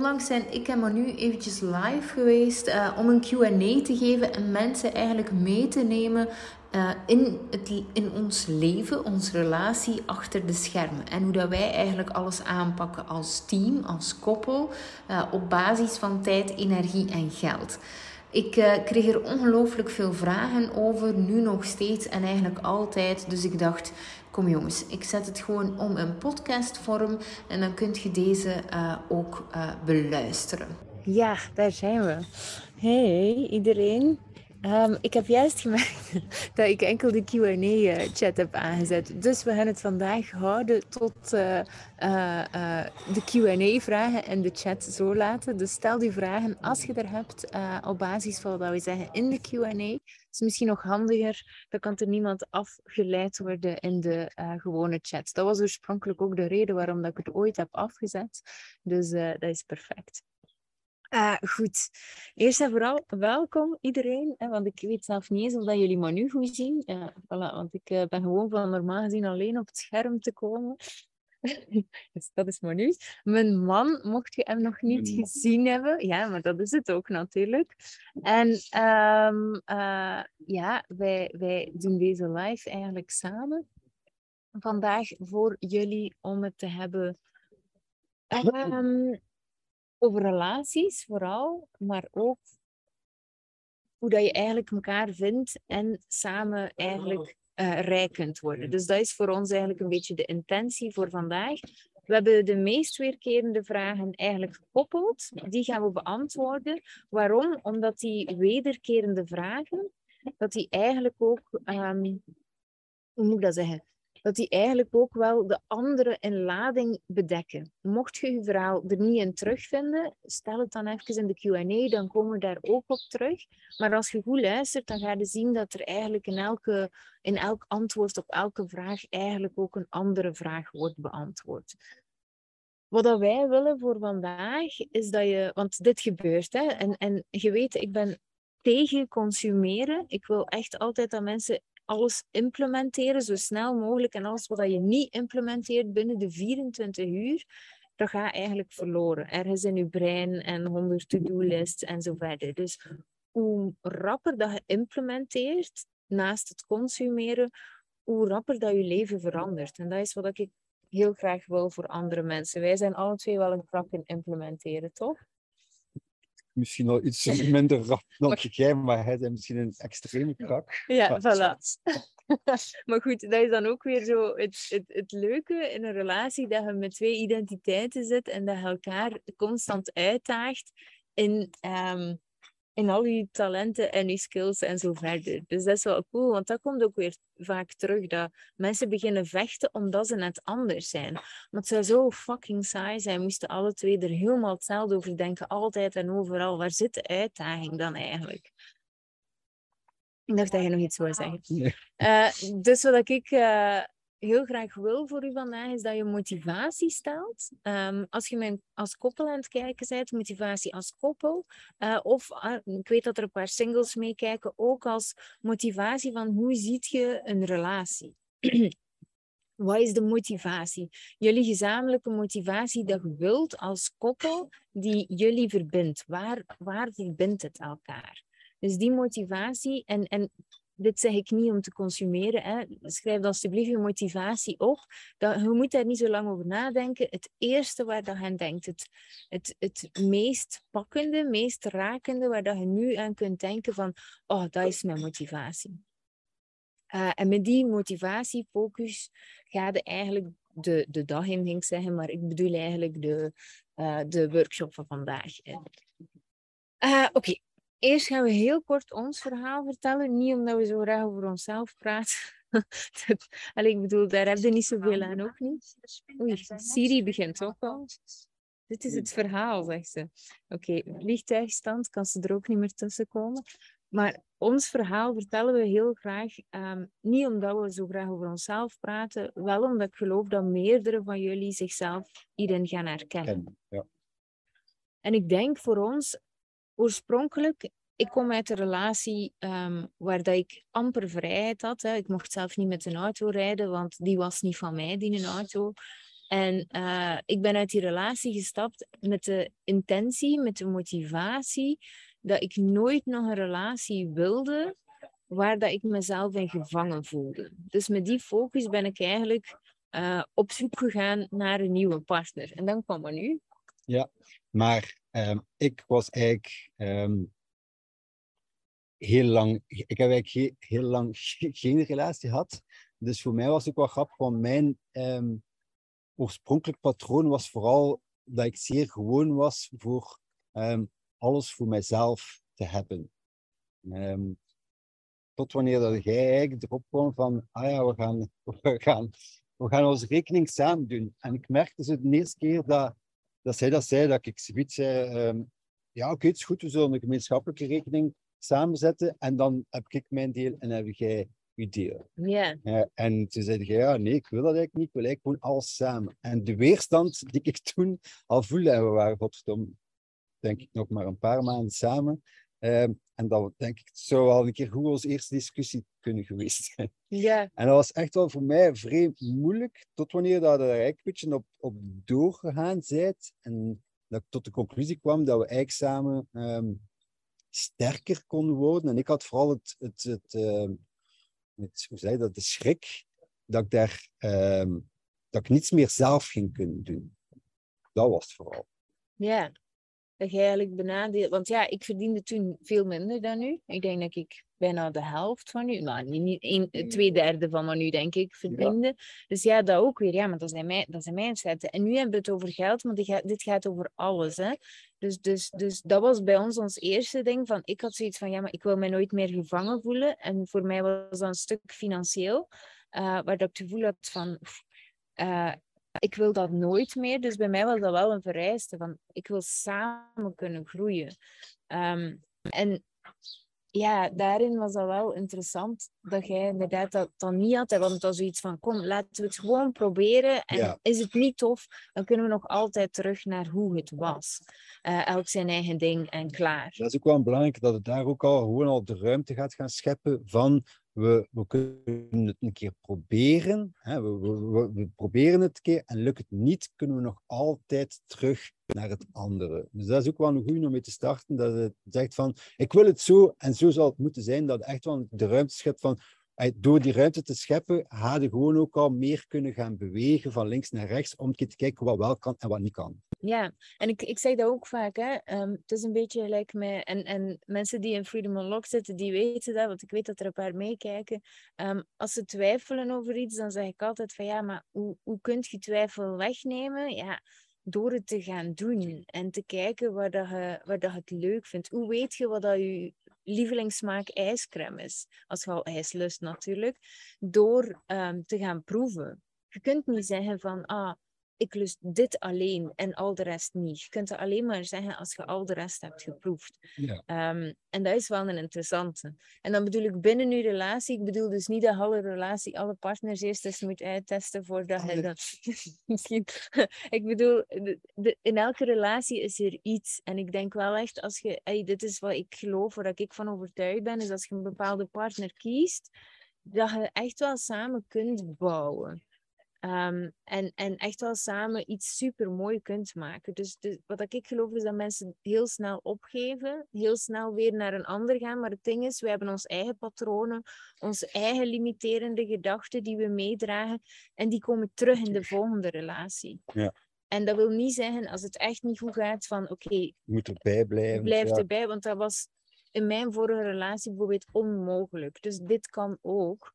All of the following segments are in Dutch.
onlangs zijn ik en Manu eventjes live geweest uh, om een Q&A te geven en mensen eigenlijk mee te nemen uh, in, het, in ons leven, onze relatie achter de schermen. En hoe dat wij eigenlijk alles aanpakken als team, als koppel, uh, op basis van tijd, energie en geld. Ik uh, kreeg er ongelooflijk veel vragen over, nu nog steeds en eigenlijk altijd. Dus ik dacht, kom jongens, ik zet het gewoon om in podcastvorm en dan kunt je deze uh, ook uh, beluisteren. Ja, daar zijn we. Hey iedereen. Um, ik heb juist gemerkt dat ik enkel de QA-chat heb aangezet. Dus we gaan het vandaag houden tot uh, uh, de QA-vragen en de chat zo laten. Dus stel die vragen als je er hebt op basis van wat we zeggen in de QA. is misschien nog handiger. Dan kan er niemand afgeleid worden in de gewone chat. Dat was oorspronkelijk ook de reden waarom dat ik het ooit heb afgezet. Dus dat is perfect. Uh, goed. Eerst en vooral welkom iedereen, hè, want ik weet zelf niet eens of dat jullie me nu goed zien. Uh, voilà, want ik uh, ben gewoon van normaal gezien alleen op het scherm te komen. dus dat is Manu. Mijn man, mocht je hem nog niet gezien hebben, ja, maar dat is het ook natuurlijk. En um, ja, wij, wij doen deze live eigenlijk samen. Vandaag voor jullie om het te hebben. Um, over relaties vooral, maar ook hoe dat je eigenlijk elkaar vindt en samen eigenlijk uh, rijk kunt worden. Dus dat is voor ons eigenlijk een beetje de intentie voor vandaag. We hebben de meest weerkerende vragen eigenlijk gekoppeld. Die gaan we beantwoorden. Waarom? Omdat die wederkerende vragen, dat die eigenlijk ook, um, hoe moet ik dat zeggen? Dat die eigenlijk ook wel de andere in lading bedekken. Mocht je je verhaal er niet in terugvinden, stel het dan even in de Q&A, dan komen we daar ook op terug. Maar als je goed luistert, dan ga je zien dat er eigenlijk in, elke, in elk antwoord op elke vraag eigenlijk ook een andere vraag wordt beantwoord. Wat dat wij willen voor vandaag, is dat je... Want dit gebeurt, hè. En, en je weet, ik ben tegen consumeren. Ik wil echt altijd dat mensen alles implementeren zo snel mogelijk. En alles wat je niet implementeert binnen de 24 uur, dat gaat eigenlijk verloren. Ergens in je brein en 100 to-do-lists en zo verder. Dus hoe rapper dat je implementeert, naast het consumeren, hoe rapper dat je leven verandert. En dat is wat ik heel graag wil voor andere mensen. Wij zijn alle twee wel een krak in implementeren, toch? Misschien wel iets minder rap dan jij, maar hij is misschien een extreme krak. Ja, voilà. maar goed, dat is dan ook weer zo het, het, het leuke in een relatie, dat je met twee identiteiten zit en dat je elkaar constant uitdaagt in um, in al je talenten en je skills en zo verder. Dus dat is wel cool, want dat komt ook weer vaak terug, dat mensen beginnen vechten omdat ze net anders zijn. Maar het zou zo fucking saai zijn, moesten alle twee er helemaal hetzelfde over denken, altijd en overal. Waar zit de uitdaging dan eigenlijk? Ik dacht dat je nog iets wou zeggen. Uh, dus wat ik uh, heel graag wil voor u vandaag, is dat je motivatie stelt. Um, als je mijn, als koppel aan het kijken bent, motivatie als koppel. Uh, of uh, ik weet dat er een paar singles meekijken, ook als motivatie van hoe ziet je een relatie. Wat is de motivatie? Jullie gezamenlijke motivatie dat je wilt als koppel, die jullie verbindt. Waar, waar verbindt het elkaar? Dus die motivatie, en, en dit zeg ik niet om te consumeren. Hè. Schrijf alsjeblieft je motivatie op. Dat, je moet daar niet zo lang over nadenken. Het eerste waar dat je aan denkt, het, het, het meest pakkende, meest rakende, waar dat je nu aan kunt denken van, oh, dat is mijn motivatie. Uh, en met die motivatiefocus ga je eigenlijk de, de dag in, ging ik zeggen, maar ik bedoel eigenlijk de, uh, de workshop van vandaag. Uh, Oké, Eerst gaan we heel kort ons verhaal vertellen. Niet omdat we zo graag over onszelf praten. Allee, ik bedoel, daar heb je niet zoveel aan, ook niet. Oei, Siri begint ook al. Dit is het verhaal, zegt ze. Oké, okay, vliegtuigstand kan ze er ook niet meer tussen komen. Maar ons verhaal vertellen we heel graag, um, niet omdat we zo graag over onszelf praten, wel omdat ik geloof dat meerdere van jullie zichzelf hierin gaan herkennen. Ja. En ik denk voor ons, oorspronkelijk, ik kom uit een relatie um, waar dat ik amper vrijheid had. Hè. Ik mocht zelf niet met een auto rijden, want die was niet van mij, die een auto. En uh, ik ben uit die relatie gestapt met de intentie, met de motivatie, dat ik nooit nog een relatie wilde waar dat ik mezelf in gevangen voelde. Dus met die focus ben ik eigenlijk uh, op zoek gegaan naar een nieuwe partner. En dan kwam er nu. Ja, maar um, ik was eigenlijk um, heel lang, ik heb eigenlijk heel lang geen relatie gehad. Dus voor mij was het ook wel grappig, want mijn um, oorspronkelijk patroon was vooral dat ik zeer gewoon was voor alles voor mijzelf te hebben. tot wanneer dat jij eigenlijk erop kwam van, ah ja, we gaan, we gaan, we gaan onze rekening samen doen. En ik merkte zo de eerste keer dat, dat zij dat zei, dat ik zoiets zei, ja oké, okay, het is goed, we zullen een gemeenschappelijke rekening samenzetten en dan heb ik mijn deel en heb jij je deel. Ja. En toen zei je, ja, nee, ik wil dat eigenlijk niet, ik wil eigenlijk gewoon alles samen. En de weerstand die ik toen al voelde, en we waren godverdomme, denk ik, nog maar een paar maanden samen. Um, en dat denk ik, zou wel een keer goed als eerste discussie kunnen geweest zijn. Ja. En dat was echt wel voor mij vreemd moeilijk, tot wanneer dat er eigenlijk een beetje op, op doorgegaan bent. En dat ik tot de conclusie kwam dat we eigenlijk samen um, sterker kon worden. En ik had vooral het, het, het, uh, het hoe zei dat, de schrik dat ik daar um, dat ik niets meer zelf ging kunnen doen. Dat was het vooral. Ja, dat je eigenlijk benadeelt. Want ja, ik verdiende toen veel minder dan nu. Ik denk dat ik bijna de helft van nu, nou niet een, twee derde van wat nu denk ik verdiende. Ja. Dus ja, dat ook weer. Ja, maar dat zijn mijn, dat zijn mijn zetten. En nu hebben we het over geld, want dit gaat, dit gaat over alles. Hè? Dus, dus, dus dat was bij ons ons eerste ding. Van, ik had zoiets van, ja, maar ik wil mij nooit meer gevangen voelen. En voor mij was dat een stuk financieel. Uh, waar dat ik het gevoel had van... Uh, ik wil dat nooit meer. Dus bij mij was dat wel een vereiste van ik wil samen kunnen groeien. Um, en ja, daarin was dat wel interessant dat jij inderdaad dat dan niet had. Want het was zoiets van, kom, laten we het gewoon proberen. En ja. is het niet tof, dan kunnen we nog altijd terug naar hoe het was. Uh, elk zijn eigen ding en klaar. Dat is ook wel belangrijk dat het daar ook al gewoon al de ruimte gaat gaan scheppen van we, we kunnen het een keer proberen. Hè? We, we, proberen het een keer en lukt het niet, kunnen we nog altijd terug naar het andere. Dus dat is ook wel een goede om mee te starten. Dat het zegt van, ik wil het zo en zo zal het moeten zijn. Dat echt wel de ruimte schept van, door die ruimte te scheppen, hadden gewoon ook al meer kunnen gaan bewegen van links naar rechts om te kijken wat wel kan en wat niet kan. Ja, en ik, ik zeg dat ook vaak. Hè. Um, het is een beetje gelijk met... En, en mensen die in Freedom Unlocked zitten, die weten dat, want ik weet dat er een paar meekijken. Um, als ze twijfelen over iets, dan zeg ik altijd van ja, maar hoe, hoe kun je twijfel wegnemen? Ja, door het te gaan doen en te kijken waar, dat je, waar dat het leuk vindt. Hoe weet je wat dat je lievelingssmaak ijscrème is? Als je al ijs lust natuurlijk. Door um, te gaan proeven. Je kunt niet zeggen van, ah, ik lust dit alleen en al de rest niet. Je kunt het alleen maar zeggen als je al de rest hebt geproefd. Ja. Um, en dat is wel een interessante. En dan bedoel ik binnen je relatie. Ik bedoel dus niet dat alle relatie, alle partners eerst eens moet uittesten voordat je dat... Misschien... ik bedoel, de, de, in elke relatie is er iets. En ik denk wel echt, als je... Hey, dit is wat ik geloof, waar ik van overtuigd ben, is als je een bepaalde partner kiest, dat je echt wel samen kunt bouwen. Um, en, en echt wel samen iets super mooi kunt maken. Dus, dus wat ik geloof is dat mensen heel snel opgeven, heel snel weer naar een ander gaan. Maar het ding is, we hebben onze eigen patronen, onze eigen limiterende gedachten die we meedragen. En die komen terug in de volgende relatie. Ja. En dat wil niet zeggen, als het echt niet goed gaat, van oké, okay, moet erbij blijven. Blijf ja. erbij, want dat was in mijn vorige relatie bijvoorbeeld onmogelijk. Dus dit kan ook.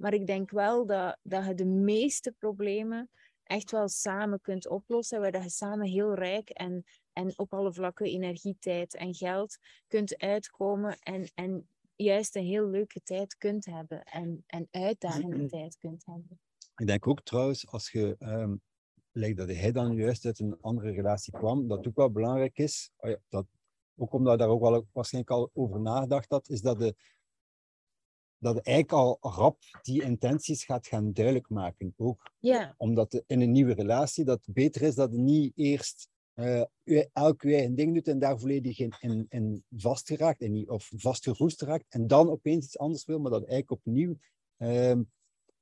Maar ik denk wel dat, dat je de meeste problemen echt wel samen kunt oplossen. Waar dat je samen heel rijk en, en op alle vlakken energie, tijd en geld kunt uitkomen. En, en juist een heel leuke tijd kunt hebben. En, en uitdagende tijd kunt hebben. Ik denk ook trouwens, als je... Um, lijkt dat hij dan juist uit een andere relatie kwam, dat ook wel belangrijk is, oh dat, ook omdat je daar ook wel waarschijnlijk al over nagedacht had, is dat de, dat eigenlijk al rap die intenties gaat gaan duidelijk maken. Ook ja. omdat in een nieuwe relatie dat beter is dat je niet eerst uh, elk je eigen ding doet en daar volledig in, in, in vastgeraakt en niet, of vastgeroest raakt en dan opeens iets anders wil, maar dat eigenlijk opnieuw uh,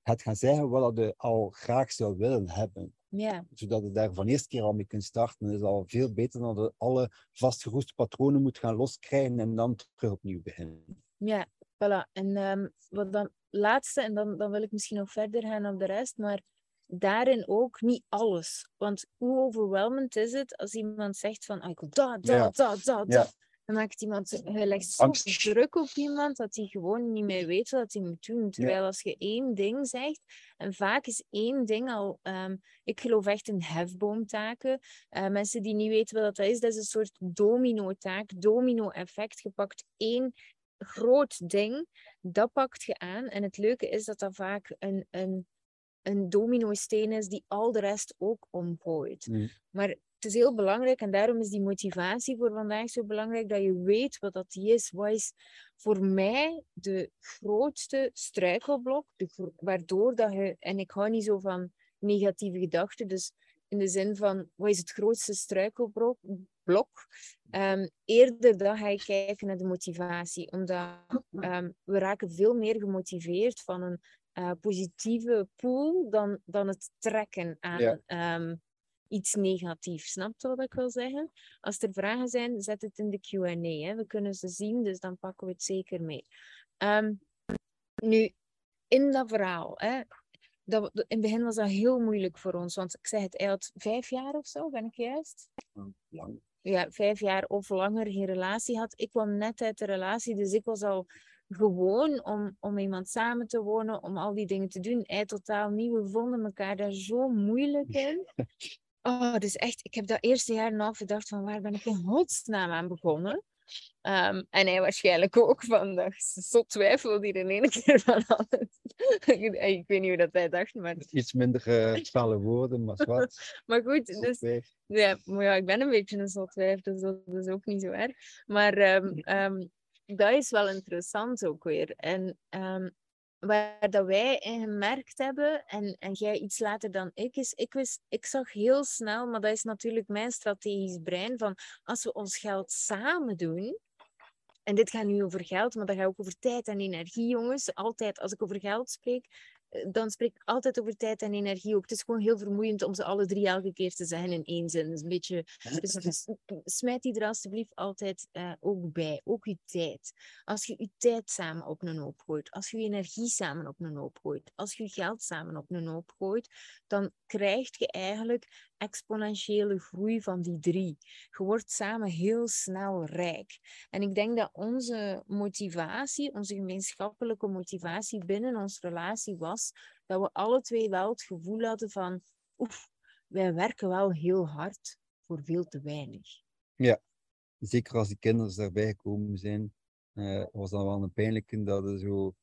gaat gaan zeggen wat je al graag zou willen hebben. Ja, Zodat je daar van de eerste keer al mee kunt starten. Dat is al veel beter dan dat je alle vastgeroeste patronen moet gaan loskrijgen en dan terug opnieuw beginnen. ja, voilà. En ehm, wat dan laatste, en dan, dan wil ik misschien nog verder gaan op de rest, maar daarin ook niet alles. Want hoe overweldigend is het als iemand zegt van, ah, ik wil dat, dat, Ja. dat, dat, Ja. Dan maakt iemand, je legt zo Angst. druk op iemand dat hij gewoon niet meer weet wat hij moet doen. Terwijl als je één ding zegt, en vaak is één ding al, ehm, ik geloof echt in hefboomtaken. Eh, mensen die niet weten wat dat is, dat is een soort domino-taak, domino-effect. Je pakt één groot ding, dat pakt je aan. En het leuke is dat dat vaak een, een, een domino-steen is die al de rest ook omgooit. Mm. Maar het is heel belangrijk en daarom is die motivatie voor vandaag zo belangrijk dat je weet wat dat die is. Wat is voor mij de grootste struikelblok, de, waardoor dat je, en ik hou niet zo van negatieve gedachten, dus in de zin van wat is het grootste struikelblok? Blok, Ehm, eerder dan ga je kijken naar de motivatie, omdat ehm, we raken veel meer gemotiveerd van een eh, positieve pool dan, dan het trekken aan Ja. ehm, iets negatiefs. Snap je wat ik wil zeggen? Als er vragen zijn, zet het in de Q&A. hè. We kunnen ze zien, dus dan pakken we het zeker mee. Ehm, nu, in dat verhaal, hè, dat, in het begin was dat heel moeilijk voor ons, want ik zeg het, hij had vijf jaar of zo, ben ik juist? Lang. Ja, vijf jaar of langer geen relatie had. Ik kwam net uit de relatie, dus ik was al gewoon om, om iemand samen te wonen, om al die dingen te doen. Hij totaal niet. We vonden elkaar daar zo moeilijk in. Oh, dus echt, ik heb dat eerste jaar en een half gedacht van waar ben ik in godsnaam aan begonnen? Ehm, en hij waarschijnlijk ook van, dat zo twijfel hier in één keer van alles. ik weet niet hoe dat hij dacht, maar, Iets minder felle woorden, maar wat. maar goed. Dus, Ja, maar ja, ik ben een beetje een zotwijf, dus dat is ook niet zo erg. Maar ehm, ehm, dat is wel interessant ook weer. En waar dat wij in gemerkt hebben, en, en jij iets later dan ik, is ik, wist, ik zag heel snel, maar dat is natuurlijk mijn strategisch brein, van als we ons geld samen doen, en dit gaat nu over geld, maar dat gaat ook over tijd en energie, jongens. Altijd als ik over geld spreek, dan spreek ik altijd over tijd en energie ook. Het is gewoon heel vermoeiend om ze alle drie elke keer te zeggen in één zin. Is een beetje... Dus smijt die er alstublieft altijd eh, ook bij. Ook je tijd. Als je je tijd samen op een hoop gooit, als je je energie samen op een hoop gooit, als je je geld samen op een hoop gooit, dan krijg je eigenlijk exponentiële groei van die drie. Je wordt samen heel snel rijk. En ik denk dat onze motivatie, onze gemeenschappelijke motivatie binnen onze relatie was dat we alle twee wel het gevoel hadden van, oef, wij werken wel heel hard voor veel te weinig. Zeker als die kinderen daarbij gekomen zijn, eh, was dat wel een pijnlijke dat er zo.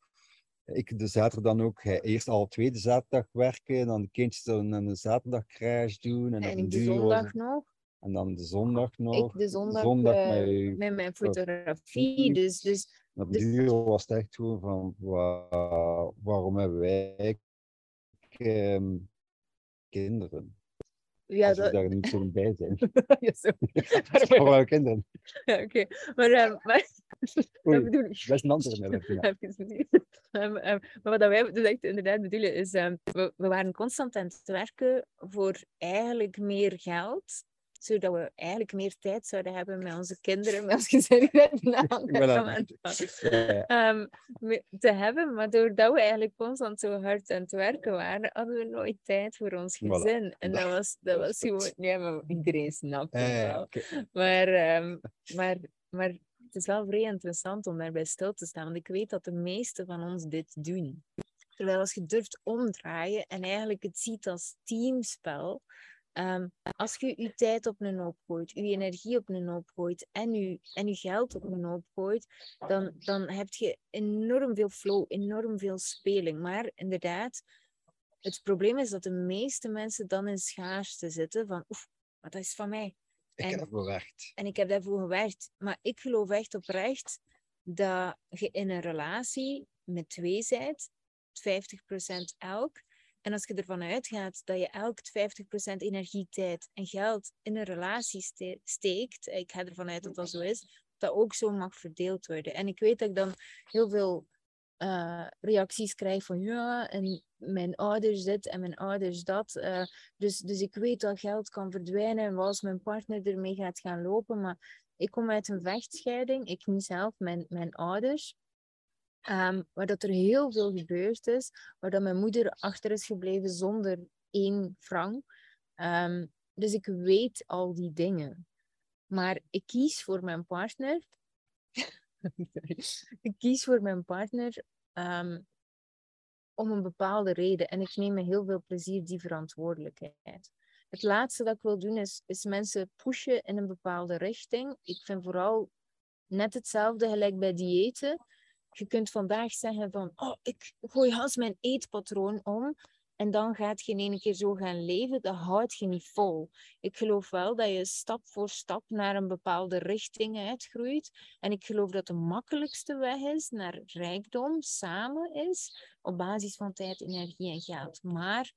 Ik de zaterdag dan ook, eerst al tweede zaterdag werken, dan de kindjes dan een zaterdagcrash doen. En, En ik de zondag nog, En dan de zondag nog. ik de zondag, zondag eh, met mijn fotografie. fotografie. Dus, dus en op dus- duur was het echt gewoon van, wa- waarom hebben wij ehm, kinderen? ja, dat... daar niet zo bij zijn. ja, we kinderen? Ja, Oké, maar, eh, maar Oei, dat bedoel ik. dat is. Ehm, ehm, maar wat wij dus echt inderdaad bedoelen is, ehm, we, we waren constant aan het werken voor eigenlijk meer geld, zodat we eigenlijk meer tijd zouden hebben met onze kinderen, met ons gezin. Ehm, me- te hebben, maar doordat we eigenlijk constant zo hard aan het werken waren, hadden we nooit tijd voor ons Voilà. gezin. En dat was, dat was gewoon, ja, maar iedereen snapt het Eh, wel. oké. Maar, ehm, maar, maar het is wel vrij interessant om daarbij stil te staan, want ik weet dat de meesten van ons dit doen. Terwijl als je durft omdraaien en eigenlijk het ziet als teamspel, ehm, als je je tijd op een hoop gooit, je energie op een hoop gooit en je, en je geld op een hoop gooit, dan, dan heb je enorm veel flow, enorm veel speling. Maar inderdaad, het probleem is dat de meeste mensen dan in schaarste zitten van, oef, dat is van mij. Ik En- heb ervoor gewerkt. En ik heb daarvoor gewerkt. Maar ik geloof echt oprecht dat je in een relatie met twee zijt, 50% elk. En als je ervan uitgaat dat je elk 50% energie, tijd en geld in een relatie ste- steekt, ik ga ervan uit dat dat zo is, dat ook zo mag verdeeld worden. En ik weet dat ik dan heel veel eh, reacties krijg van ja, en mijn ouders dit en mijn ouders dat. Uh, dus, dus ik weet dat geld kan verdwijnen en als mijn partner ermee gaat gaan lopen. Maar ik kom uit een vechtscheiding, ik niet zelf, mijn, mijn ouders. Um, waar dat er heel veel gebeurd is, waar dat mijn moeder achter is gebleven zonder één frank. Um, dus ik weet al die dingen. Maar ik kies voor mijn partner. ik kies voor mijn partner um, om een bepaalde reden. En ik neem me heel veel plezier die verantwoordelijkheid. Het laatste dat ik wil doen is, is mensen pushen in een bepaalde richting. Ik vind vooral net hetzelfde gelijk bij diëten. Je kunt vandaag zeggen van, oh, ik gooi haast mijn eetpatroon om. En dan gaat je in één keer zo gaan leven, dat houdt je niet vol. Ik geloof wel dat je stap voor stap naar een bepaalde richting uitgroeit. En ik geloof dat de makkelijkste weg is naar rijkdom samen is, op basis van tijd, energie en geld. Maar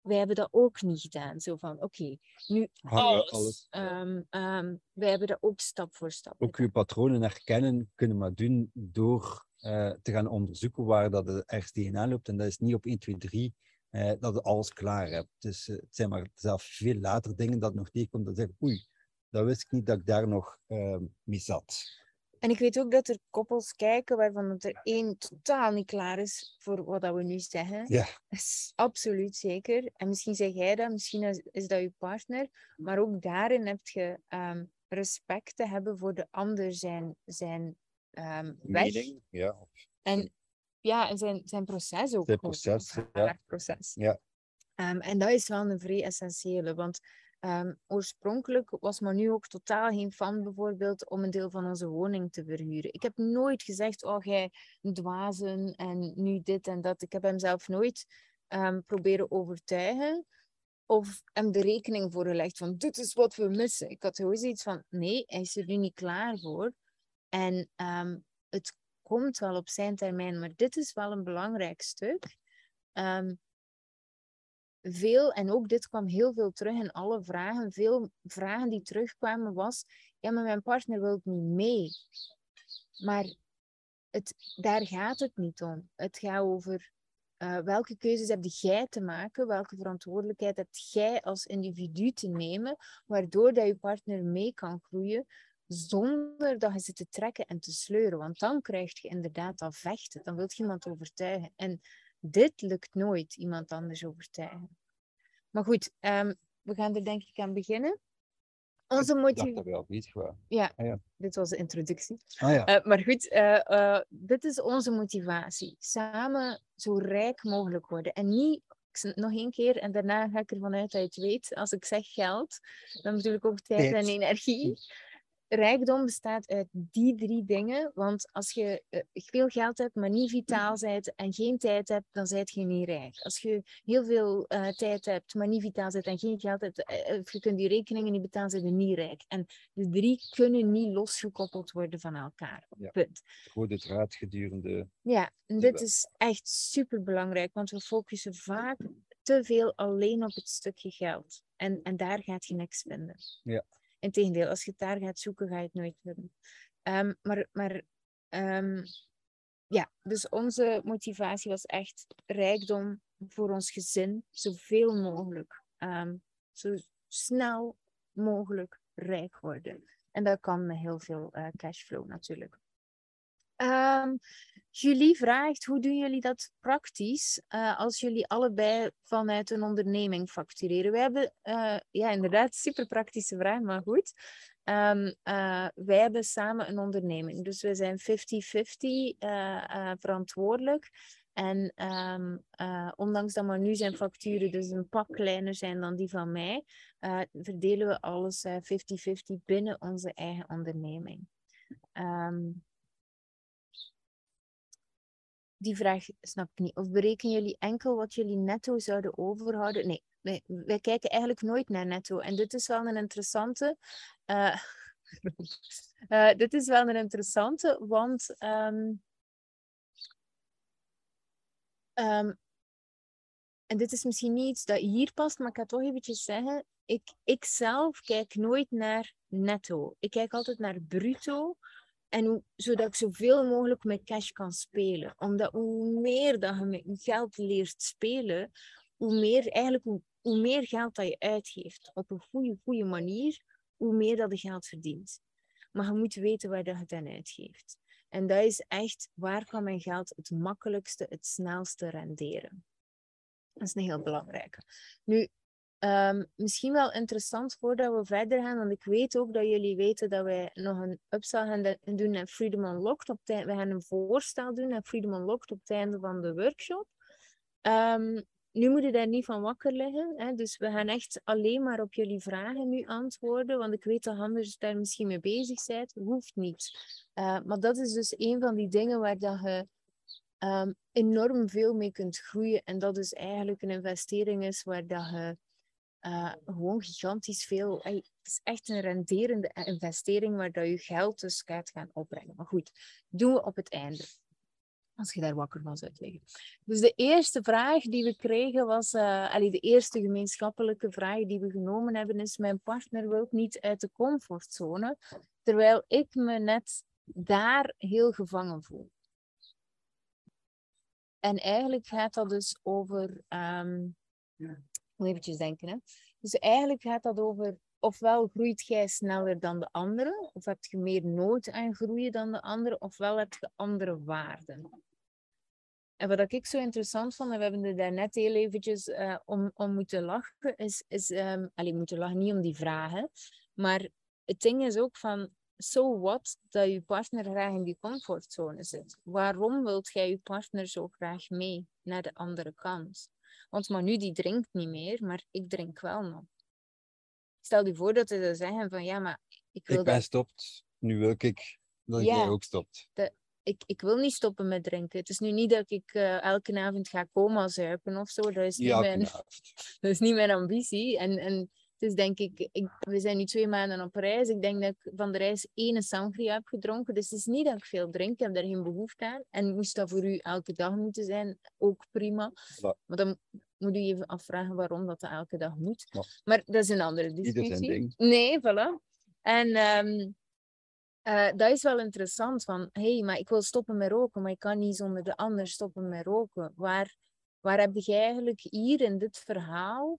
wij hebben dat ook niet gedaan. Zo van, oké, nu alles. alles. Um, um, wij hebben dat ook stap voor stap Ook je patronen herkennen kunnen maar doen door uh, te gaan onderzoeken waar dat de ergens tegenaan loopt. En dat is niet op 1, 2, 3 uh, dat je alles klaar hebt. Dus uh, het zijn maar zelf veel later dingen dat nog tegenkomt. Dat zeggen, oei, dat wist ik niet dat ik daar nog ehm, mee zat. En ik weet ook dat er koppels kijken waarvan het er één totaal niet klaar is voor wat dat we nu zeggen. Ja. Is absoluut zeker. En misschien zeg jij dat, misschien is, dat je partner. Maar ook daarin heb je um, respect te hebben voor de ander zijn, zijn um, weg. ja. En ja, en zijn, zijn proces ook. Zijn proces, ja. proces. Ja. Um, en dat is wel een vrij essentiële, want um, oorspronkelijk was nu ook totaal geen fan bijvoorbeeld om een deel van onze woning te verhuren. Ik heb nooit gezegd, oh jij dwazen en nu dit en dat. Ik heb hem zelf nooit um, proberen overtuigen of hem de rekening voor gelegd van dit is wat we missen. Ik had gewoon zoiets van nee, hij is er nu niet klaar voor. En um, het komt wel op zijn termijn, maar dit is wel een belangrijk stuk. Um, veel, en ook dit kwam heel veel terug in alle vragen, veel vragen die terugkwamen was, ja, maar mijn partner wil niet mee. Maar het, daar gaat het niet om. Het gaat over uh, welke keuzes heb jij te maken, welke verantwoordelijkheid heb jij als individu te nemen, waardoor dat je partner mee kan groeien, zonder dat je zit te trekken en te sleuren. Want dan krijg je inderdaad dat vechten. Dan wil je iemand overtuigen. En dit lukt nooit, iemand anders overtuigen. Maar goed, um, we gaan er denk ik aan beginnen. Onze motivatie. wel, niet gewoon. Ja, ah, ja, dit was de introductie. Ah, ja. Uh, maar goed, uh, uh, dit is onze motivatie. Samen zo rijk mogelijk worden. En niet nog één keer, en daarna ga ik ervan uit dat je het weet. Als ik zeg geld, dan bedoel ik ook tijd en energie rijkdom bestaat uit die drie dingen. Want als je uh, veel geld hebt, maar niet vitaal bent en geen tijd hebt, dan ben je niet rijk. Als je heel veel uh, tijd hebt, maar niet vitaal bent en geen geld hebt, uh, of je kunt die rekeningen niet betalen, zijn je niet rijk. En de drie kunnen niet losgekoppeld worden van elkaar. Ja. Punt. Rode draad gedurende. Ja, en dit is echt super belangrijk, want we focussen vaak te veel alleen op het stukje geld. En, en daar gaat je niks vinden. Ja. Integendeel, als je het daar gaat zoeken, ga je het nooit vinden. Um, maar maar um, ja, dus onze motivatie was echt rijkdom voor ons gezin, zoveel mogelijk. Um, zo snel mogelijk rijk worden. En dat kan met heel veel uh, cashflow natuurlijk. Um, Julie vraagt, hoe doen jullie dat praktisch uh, als jullie allebei vanuit een onderneming factureren? We hebben, uh, ja inderdaad, super praktische vraag, maar goed. Um, uh, wij hebben samen een onderneming, dus we zijn 50-50 verantwoordelijk. En um, ondanks dat maar nu zijn facturen dus een pak kleiner zijn dan die van mij, verdelen we alles 50-50 binnen onze eigen onderneming. Um, die vraag snap ik niet. Of berekenen jullie enkel wat jullie netto zouden overhouden? Nee, wij, kijken eigenlijk nooit naar netto. En dit is wel een interessante. Uh, uh, dit is wel een interessante, want. Um, um, en dit is misschien niet iets dat hier past, maar ik ga toch eventjes zeggen. Ik, ik zelf kijk nooit naar netto. Ik kijk altijd naar bruto En zodat ik zoveel mogelijk met cash kan spelen. Omdat hoe meer dat je met je geld leert spelen, hoe meer, eigenlijk, hoe, hoe meer geld dat je uitgeeft op een goede, goede manier, hoe meer dat je geld verdient. Maar je moet weten waar dat je het aan uitgeeft. En dat is echt, waar kan mijn geld het makkelijkste, het snelste renderen? Dat is een heel belangrijke. Nu, um, misschien wel interessant voordat we verder gaan, want ik weet ook dat jullie weten dat wij nog een upsell gaan doen naar Freedom Unlocked. Op we gaan een voorstel doen naar Freedom Unlocked op het einde van de workshop. Um, nu moet je daar niet van wakker liggen. Hè? Dus we gaan echt alleen maar op jullie vragen nu antwoorden. Want ik weet dat anders daar misschien mee bezig bent. Hoeft niet. Uh, maar dat is dus een van die dingen waar dat je enorm veel mee kunt groeien. En dat is eigenlijk een investering is waar dat je uh, gewoon gigantisch veel. het is echt een renderende investering waar dat je geld dus gaat gaan opbrengen. Maar goed, doen we op het einde. Als je daar wakker van zou. Dus de eerste vraag die we kregen was, uh, de eerste gemeenschappelijke vraag die we genomen hebben is, mijn partner wil niet uit de comfortzone, terwijl ik me net daar heel gevangen voel. En eigenlijk gaat dat dus over, um, eventjes denken, hè. Dus eigenlijk gaat dat over, ofwel groeit jij sneller dan de anderen, of heb je meer nood aan groeien dan de anderen, ofwel heb je andere waarden. En wat ik zo interessant vond, en we hebben er daarnet heel eventjes uh, om, om moeten lachen, is, is um, allee, moeten lachen niet om die vragen, maar het ding is ook van, so what dat je partner graag in die comfortzone zit. Waarom wilt jij je partner zo graag mee naar de andere kant? Want Manu die drinkt niet meer, maar ik drink wel nog. Stel je voor dat ze zou zeggen van ja, maar ik wil Ik ben dat... stopt, nu wil ik dat Ja. jij ook stopt. ik, ik wil niet stoppen met drinken. Het is nu niet dat ik eh, elke avond ga coma zuipen of zo. Dat is niet, Ja, mijn, dat is niet mijn ambitie. En, en is denk ik, ik, we zijn nu twee maanden op reis. Ik denk dat ik van de reis één sangria heb gedronken. Dus het is niet dat ik veel drink. Ik heb daar geen behoefte aan. En moest dat voor u elke dag moeten zijn, ook prima. Maar dan moet u even afvragen waarom dat, dat elke dag moet. Ja. Maar dat is een andere discussie. Nee, voilà. En ehm, eh, dat is wel interessant. Van, hé, hey, maar ik wil stoppen met roken, maar ik kan niet zonder de ander stoppen met roken. Waar, waar heb je eigenlijk hier in dit verhaal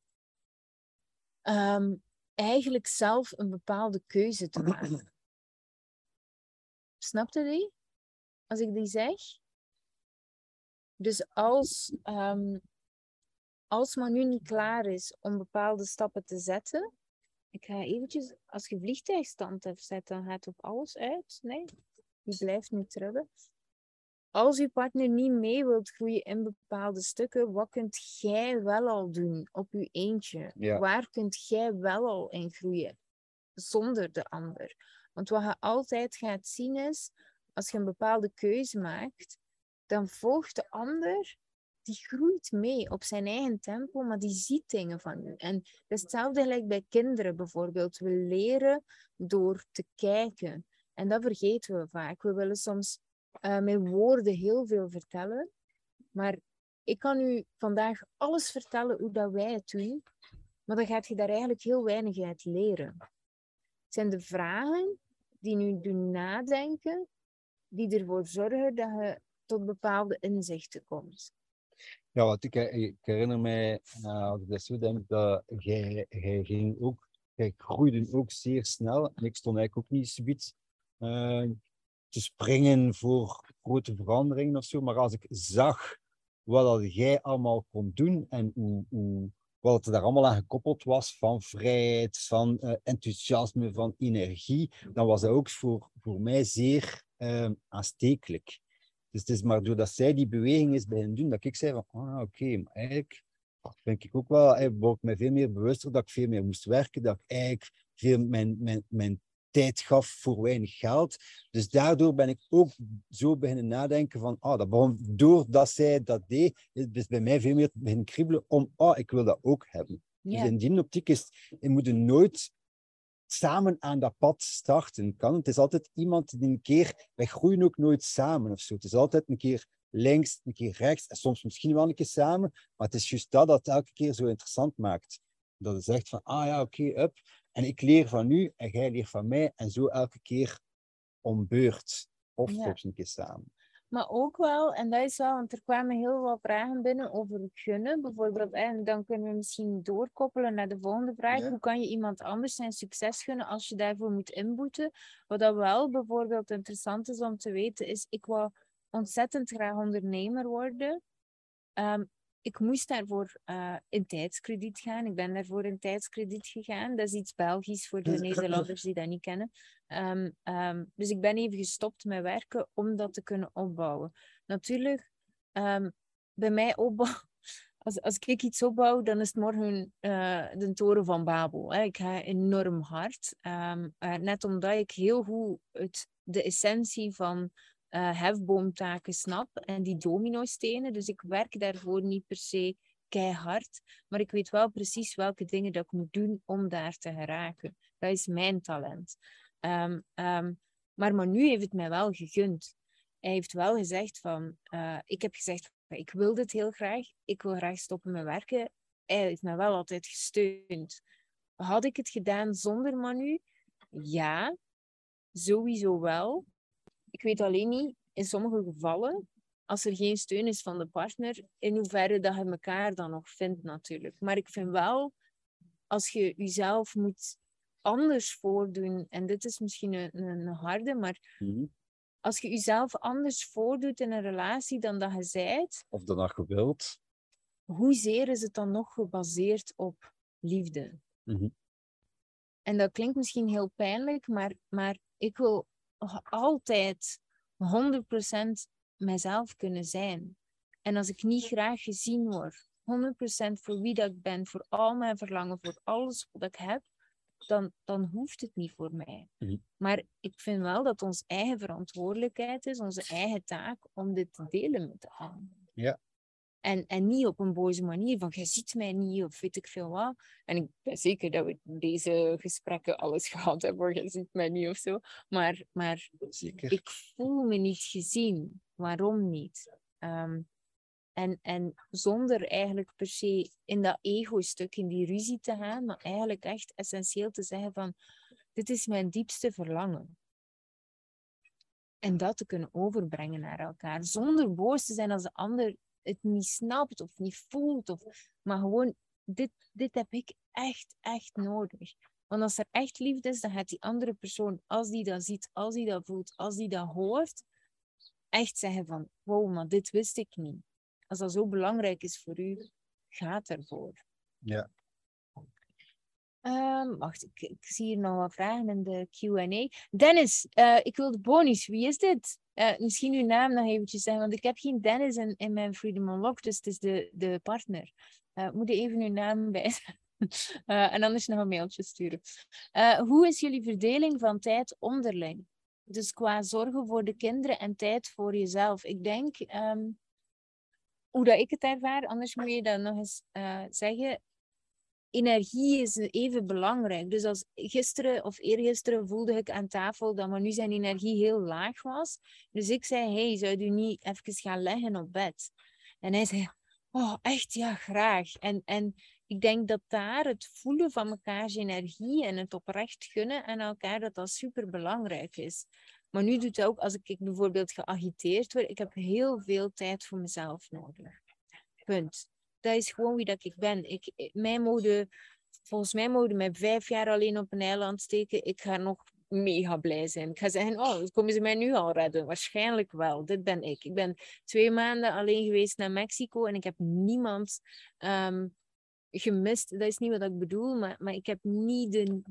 ehm, eigenlijk zelf een bepaalde keuze te maken? Snap je die? Als ik die zeg? Dus als, ehm als Manu niet klaar is om bepaalde stappen te zetten, ik ga eventjes, als je vliegtuigstand hebt zet, dan gaat op alles uit. Nee, die blijft nu trillen. Als je partner niet mee wilt groeien in bepaalde stukken, wat kunt jij wel al doen op je eentje? Ja. Waar kunt jij wel al in groeien? Zonder de ander. Want wat je altijd gaat zien is, als je een bepaalde keuze maakt, dan volgt de ander, die groeit mee op zijn eigen tempo, maar die ziet dingen van u. En dat is hetzelfde gelijk bij kinderen bijvoorbeeld. We leren door te kijken. En dat vergeten we vaak. We willen soms eh, met woorden heel veel vertellen. Maar ik kan u vandaag alles vertellen hoe dat wij het doen. Maar dan gaat je daar eigenlijk heel weinig uit leren. Het zijn de vragen die nu doen nadenken, die ervoor zorgen dat je tot bepaalde inzichten komt. Ja, want ik, ik herinner mij, eh, als ik dat zo denk, dat jij, jij ging ook, jij groeide ook zeer snel. En ik stond eigenlijk ook niet zoiets eh, te springen voor grote veranderingen of zo. Maar als ik zag wat dat jij allemaal kon doen en hoe, hoe, wat er daar allemaal aan gekoppeld was, van vrijheid, van eh, enthousiasme, van energie, dan was dat ook voor, voor mij zeer eh, aanstekelijk. Dus het is maar doordat zij die beweging is beginnen doen, dat ik zei van, ah, oké, maar eigenlijk ben ik ook wel, eh, word me veel meer bewuster dat ik veel meer moest werken, dat ik eigenlijk veel mijn, mijn, mijn tijd gaf voor weinig geld. Dus daardoor ben ik ook zo beginnen nadenken van, ah, dat begon, doordat zij dat deed, is is bij mij veel meer beginnen kriebelen om, ah, ik wil dat ook hebben. Dus in die optiek is, je moet nooit samen aan dat pad starten. Kan. Het is altijd iemand die een keer, wij groeien ook nooit samen of zo. Het is altijd een keer links, een keer rechts, en soms misschien wel een keer samen, maar het is juist dat dat het elke keer zo interessant maakt. Dat je zegt van, ah ja, oké, up. En ik leer van u en jij leert van mij en zo elke keer om beurt. Of Ja. een keer samen. Maar ook wel, en dat is wel, want er kwamen heel wat vragen binnen over gunnen, bijvoorbeeld. En dan kunnen we misschien doorkoppelen naar de volgende vraag. Ja. Hoe kan je iemand anders zijn succes gunnen als je daarvoor moet inboeten? Wat dat wel bijvoorbeeld interessant is om te weten, is ik wou ontzettend graag ondernemer worden. Ehm, ik moest daarvoor eh, in tijdskrediet gaan. Ik ben daarvoor in tijdskrediet gegaan. Dat is iets Belgisch voor de Nederlanders die dat niet kennen. Ehm, ehm, dus ik ben even gestopt met werken om dat te kunnen opbouwen. Natuurlijk, ehm, bij mij opbouwen. Als, als ik iets opbouw, dan is het morgen eh, de toren van Babel. Hè. Ik ga enorm hard. Eh, net omdat ik heel goed het, de essentie van eh, hefboomtaken snap en die dominostenen. Dus ik werk daarvoor niet per se keihard, maar ik weet wel precies welke dingen dat ik moet doen om daar te geraken. Dat is mijn talent. Ehm, ehm, maar Manu heeft het mij wel gegund. Hij heeft wel gezegd van, eh, ik heb gezegd, ik wil dit heel graag, ik wil graag stoppen met werken. Hij heeft mij wel altijd gesteund. Had ik het gedaan zonder Manu? Ja, sowieso wel. Ik weet alleen niet, in sommige gevallen, als er geen steun is van de partner, in hoeverre dat je elkaar dan nog vindt natuurlijk. Maar ik vind wel, als je jezelf moet anders voordoen, en dit is misschien een, een harde, maar Mhm. als je jezelf anders voordoet in een relatie dan dat je zijt, Of dat nog gewild. hoezeer is het dan nog gebaseerd op liefde? Mhm. En dat klinkt misschien heel pijnlijk, maar, maar ik wil altijd 100% mijzelf kunnen zijn. En als ik niet graag gezien word, 100% voor wie dat ik ben, voor al mijn verlangen, voor alles wat ik heb, dan, dan hoeft het niet voor mij. Mhm. Maar ik vind wel dat ons eigen verantwoordelijkheid is, onze eigen taak, om dit te delen met de ander. Ja. En, en niet op een boze manier van, je ziet mij niet, of weet ik veel wat. En ik ben zeker dat we in deze gesprekken alles gehad hebben, je ziet mij niet of zo. Maar, maar Zeker. ik voel me niet gezien. Waarom niet? Ehm, en, en zonder eigenlijk per se in dat ego-stuk, in die ruzie te gaan, maar eigenlijk echt essentieel te zeggen van, dit is mijn diepste verlangen. En dat te kunnen overbrengen naar elkaar, zonder boos te zijn als de ander het niet snapt of niet voelt, of, maar gewoon, dit, dit heb ik echt, echt nodig. Want als er echt liefde is, dan gaat die andere persoon, als die dat ziet, als die dat voelt, als die dat hoort, echt zeggen van, wow, maar dit wist ik niet. Als dat zo belangrijk is voor u, gaat ervoor. Ja. Ehm, wacht, ik, ik zie hier nog wat vragen in de Q&A. Dennis, eh, ik wil de bonus. Wie is dit? Eh, misschien uw naam nog eventjes zeggen, want ik heb geen Dennis in, in mijn Freedom Unlocked, dus het is de, de partner. Eh, moet je even uw naam bij Eh, en anders nog een mailtje sturen. Hoe is jullie verdeling van tijd onderling? Dus qua zorgen voor de kinderen en tijd voor jezelf. Ik denk, ehm, hoe dat ik het ervaar, anders moet je dat nog eens zeggen. Energie is even belangrijk. Dus als gisteren of eergisteren voelde ik aan tafel dat Manu zijn energie heel laag was. Dus ik zei, hey, zou u niet even gaan leggen op bed? En hij zei, oh, echt, ja, graag. En, en ik denk dat daar het voelen van mekaars energie en het oprecht gunnen aan elkaar, dat dat super belangrijk is. Maar nu doet het ook, als ik bijvoorbeeld geagiteerd word, ik heb heel veel tijd voor mezelf nodig. Punt. Dat is gewoon wie dat ik ben. Ik, mij mogen, volgens mij mogen mij vijf jaar alleen op een eiland steken. Ik ga nog mega blij zijn. Ik ga zeggen, oh, komen ze mij nu al redden? Waarschijnlijk wel. Dit ben ik. Ik ben twee maanden alleen geweest naar Mexico en ik heb niemand ehm, gemist. Dat is niet wat ik bedoel, maar, maar ik heb niet de...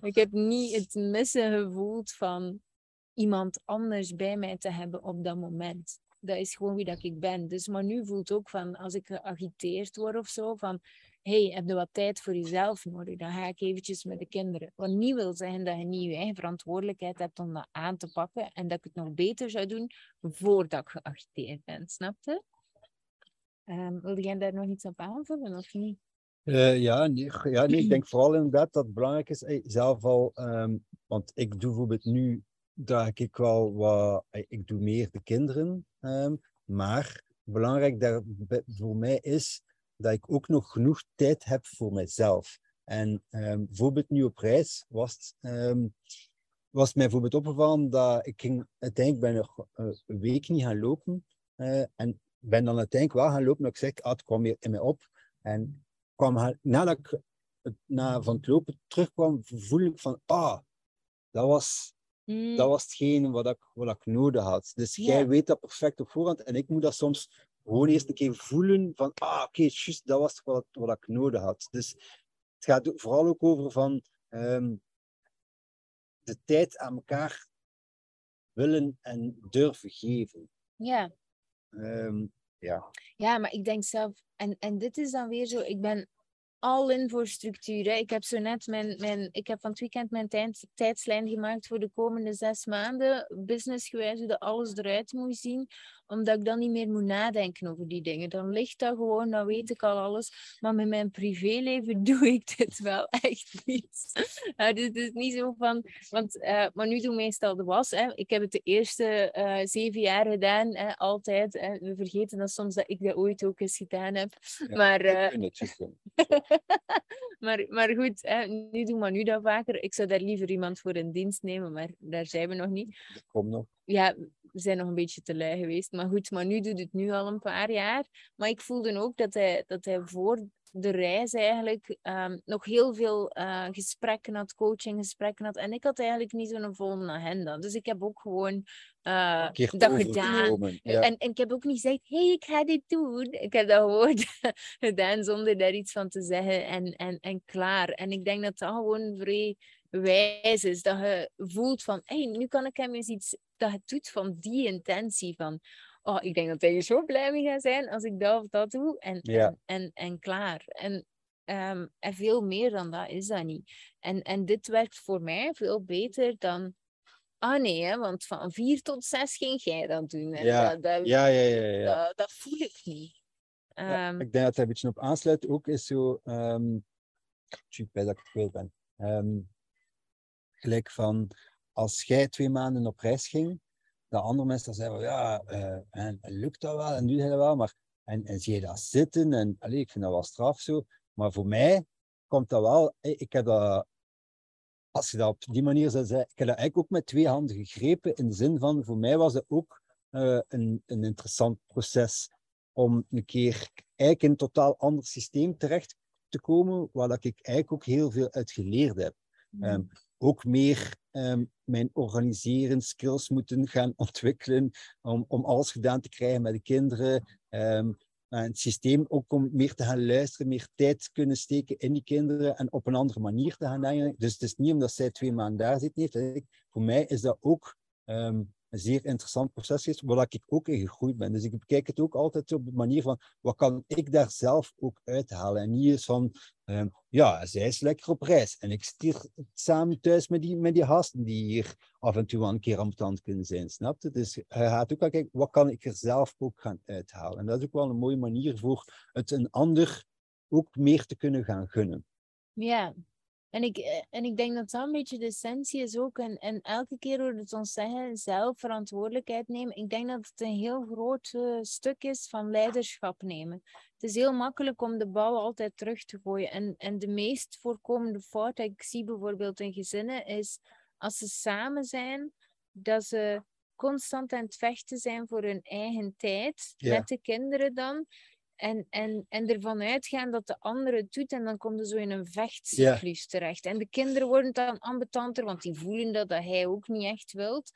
Ik heb niet het missen gevoeld van iemand anders bij mij te hebben op dat moment. Dat is gewoon wie dat ik ben. Dus maar nu voelt ook van, als ik geagiteerd word of zo, van hey, heb je wat tijd voor jezelf nodig? Dan ga ik eventjes met de kinderen. Wat niet wil zeggen dat je niet je eigen verantwoordelijkheid hebt om dat aan te pakken en dat ik het nog beter zou doen voordat ik geagiteerd ben. Snap je? Um, wil jij daar nog iets op aanvullen of niet? Uh, ja, nee, ja nee, ik denk vooral inderdaad dat het belangrijk is, zelf al, um, want ik doe bijvoorbeeld nu, draag ik wel wat, hey, ik doe meer de kinderen, um, maar belangrijk daar, voor mij is dat ik ook nog genoeg tijd heb voor mezelf. En bijvoorbeeld nu op reis was het, was mij bijvoorbeeld opgevallen dat ik ging uiteindelijk ben nog een week niet gaan lopen. Uh, en ben dan uiteindelijk wel gaan lopen. Dat ik zeg, ah, het kwam weer in mij op. En kwam, nadat ik na, van het lopen terugkwam, voel ik van, ah, dat was, mm. dat was hetgeen wat ik, wat ik nodig had. Dus jij weet dat perfect op voorhand. En ik moet dat soms gewoon eerst een keer voelen van, ah, oké, okay, dat was wat, wat ik nodig had. Dus het gaat vooral ook over van um, de tijd aan elkaar willen en durven geven. Ja. Um, ja. ja, maar ik denk zelf, en, en dit is dan weer zo, ik ben al in voor structuur. Hè. Ik heb zo net mijn, mijn, ik heb van het weekend mijn tijd, tijdslijn gemaakt voor de komende zes maanden. Businessgewijs, hoe dat alles eruit moet zien omdat ik dan niet meer moet nadenken over die dingen. Dan ligt dat gewoon, dan weet ik al alles. Maar met mijn privéleven doe ik dit wel echt niet. Uh, dus het is niet zo van... Want, uh, maar nu doe ik meestal de was. Hè. Ik heb het de eerste uh, zeven jaar gedaan, hè, altijd. Hè. We vergeten dan soms dat ik dat ooit ook eens gedaan heb. Ja, maar, maar, maar goed, hè, nu doen we nu dat vaker. Ik zou daar liever iemand voor in dienst nemen, maar daar zijn we nog niet. Dat komt nog. Ja, we zijn nog een beetje te lui geweest. Maar goed, maar nu doet het nu al een paar jaar. Maar ik voelde ook dat hij, dat hij voor de reis eigenlijk ehm, nog heel veel uh, gesprekken had, coachinggesprekken had. En ik had eigenlijk niet zo'n volle agenda. Dus ik heb ook gewoon uh, dat gedaan. En, en ik heb ook niet gezegd, hey, ik ga dit doen. Ik heb dat gewoon gedaan zonder daar iets van te zeggen en, en, en klaar. En ik denk dat dat gewoon vrij wijs is. Dat je voelt van, hey, nu kan ik hem eens iets... Dat het doet van die intentie van... Oh, ik denk dat hij zo blij mee gaat zijn als ik dat of dat doe. En, en, en, en, klaar. En, um, en veel meer dan dat is dat niet. En, en dit werkt voor mij veel beter dan... Ah nee, hè, want van vier tot zes ging jij dat doen. ja. Dat, dat, ja, ja, ja, ja. Dat, dat voel ik niet. Um, ik denk dat hij een beetje op aansluit. Ook is zo... Um, bij dat ik kwijt ben. Um, Gelijk van, als jij twee maanden op reis ging, dat andere mensen zeiden, ja, uh, en, lukt dat wel en doe je dat wel, maar en, en zie je dat zitten en allee, ik vind dat wel straf zo. Maar voor mij komt dat wel, ik heb dat, als je dat op die manier zou zeggen, ik heb dat eigenlijk ook met twee handen gegrepen, in de zin van, voor mij was het ook uh, een, een interessant proces om een keer eigenlijk in een totaal ander systeem terecht te komen, waar dat ik eigenlijk ook heel veel uit geleerd heb. Um, ook meer um, mijn organiseren skills moeten gaan ontwikkelen om, om alles gedaan te krijgen met de kinderen. Um, het systeem ook om meer te gaan luisteren, meer tijd kunnen steken in die kinderen en op een andere manier te gaan denken. Dus het is niet omdat zij twee maanden daar zit heeft. Voor mij is dat ook um, een zeer interessant proces is, waar ik ook in gegroeid ben. Dus ik bekijk het ook altijd op de manier van, wat kan ik daar zelf ook uithalen? En niet eens van, um, ja, zij is lekker op reis. En ik zit hier samen thuis met die, met die gasten die hier af en toe een keer ambetant kunnen zijn, snap je? Dus hij gaat ook kijken, wat kan ik er zelf ook gaan uithalen? En dat is ook wel een mooie manier voor het een ander ook meer te kunnen gaan gunnen. Ja, en ik, eh, en ik denk dat dat een beetje de essentie is ook. En, en elke keer hoort het ons zeggen, zelf verantwoordelijkheid nemen. Ik denk dat het een heel groot uh, stuk is van leiderschap nemen. Het is heel makkelijk om de bal altijd terug te gooien. En, en de meest voorkomende fout die ik zie bijvoorbeeld in gezinnen is als ze samen zijn, dat ze constant aan het vechten zijn voor hun eigen tijd. Met de kinderen dan. En, en, en ervan uitgaan dat de andere het doet en dan komt er zo in een vechtcyclus terecht. En de kinderen worden dan ambetanter, want die voelen dat, dat hij ook niet echt wilt.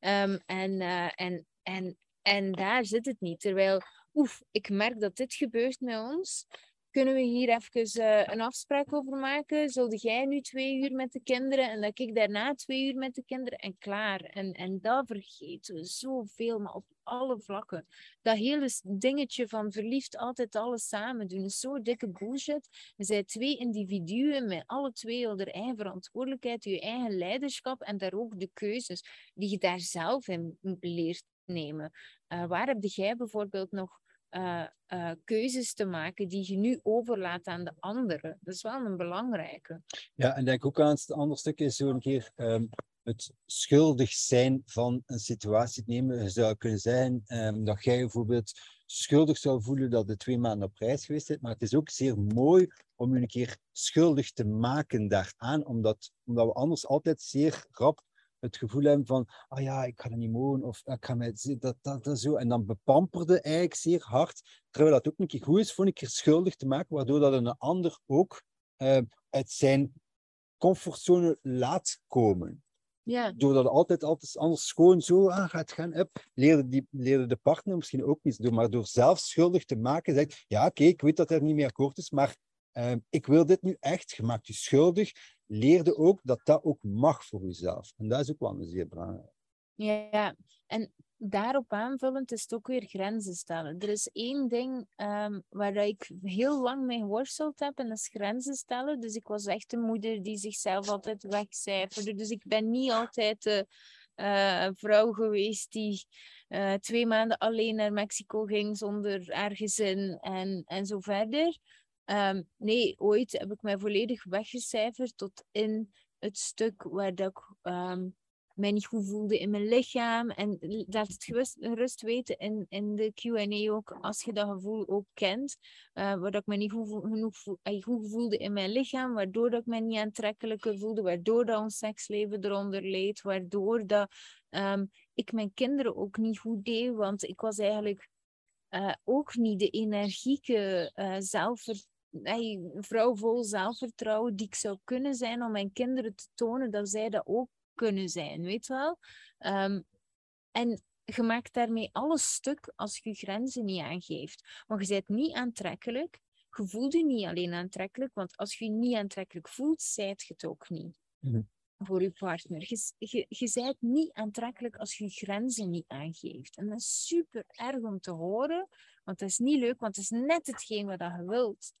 Um, en, uh, en, en, en daar zit het niet. Terwijl, oef, ik merk dat dit gebeurt met ons kunnen we hier even uh, een afspraak over maken? Zulde jij nu twee uur met de kinderen en dat ik daarna twee uur met de kinderen en klaar. En, en dat vergeten we zoveel, maar op alle vlakken. Dat hele dingetje van verliefd altijd alles samen doen is zo dikke bullshit. We zijn twee individuen met alle twee al eigen verantwoordelijkheid, je eigen leiderschap en daar ook de keuzes die je daar zelf in leert nemen. Uh, waar heb jij bijvoorbeeld nog uh, uh, keuzes te maken die je nu overlaat aan de anderen. Dat is wel een belangrijke. Ja, en denk ook aan het andere stuk is zo een keer um, het schuldig zijn van een situatie nemen. Je zou kunnen zeggen um, dat jij bijvoorbeeld schuldig zou voelen dat je twee maanden op reis geweest bent, maar het is ook zeer mooi om je een keer schuldig te maken daaraan, omdat, omdat we anders altijd zeer rap het gevoel hebben van, ah ja, ik ga er niet mogen, of ik ga mij, dat, dat, dat, zo. En dan bepamperde eigenlijk zeer hard, terwijl dat ook een keer goed is, voor een keer schuldig te maken, waardoor dat een ander ook uh, uit zijn comfortzone laat komen. Ja. Doordat het altijd, altijd anders gewoon zo aan gaat gaan, up, leerde, die, leerde de partner misschien ook niet. Door, maar door zelf schuldig te maken, zegt, ja oké, ik weet dat er niet meer akkoord is, maar uh, ik wil dit nu echt. Je maakt je schuldig. Leerde ook dat dat ook mag voor jezelf. En dat is ook wel een zeer belangrijk. Ja, en daarop aanvullend is het ook weer grenzen stellen. Er is één ding um, waar ik heel lang mee geworsteld heb, en dat is grenzen stellen. Dus ik was echt een moeder die zichzelf altijd wegcijferde. Dus ik ben niet altijd de uh, vrouw geweest die uh, twee maanden alleen naar Mexico ging zonder ergens in en, en zo verder. Um, nee, ooit heb ik mij volledig weggecijferd tot in het stuk waar dat ik um, mij niet goed voelde in mijn lichaam. En laat het gerust, rust weten in, in de Q&A ook, als je dat gevoel ook kent. Uh, waar dat ik me niet goed, genoeg goed voelde in mijn lichaam, waardoor dat ik me niet aantrekkelijker voelde, waardoor dat ons seksleven eronder leed, waardoor dat, um, ik mijn kinderen ook niet goed deed, want ik was eigenlijk... Uh, ook niet de energieke uh, een vrouw vol zelfvertrouwen die ik zou kunnen zijn om mijn kinderen te tonen dat zij dat ook kunnen zijn, weet wel? Um, en je maakt daarmee alles stuk als je grenzen niet aangeeft. Want je bent niet aantrekkelijk. Je voelt je niet alleen aantrekkelijk, want als je je niet aantrekkelijk voelt, zijt je het ook niet. Mhm. Voor je partner. Je, je, je bent niet aantrekkelijk als je grenzen niet aangeeft. En dat is super erg om te horen, want dat is niet leuk, want het is net hetgeen wat je wilt.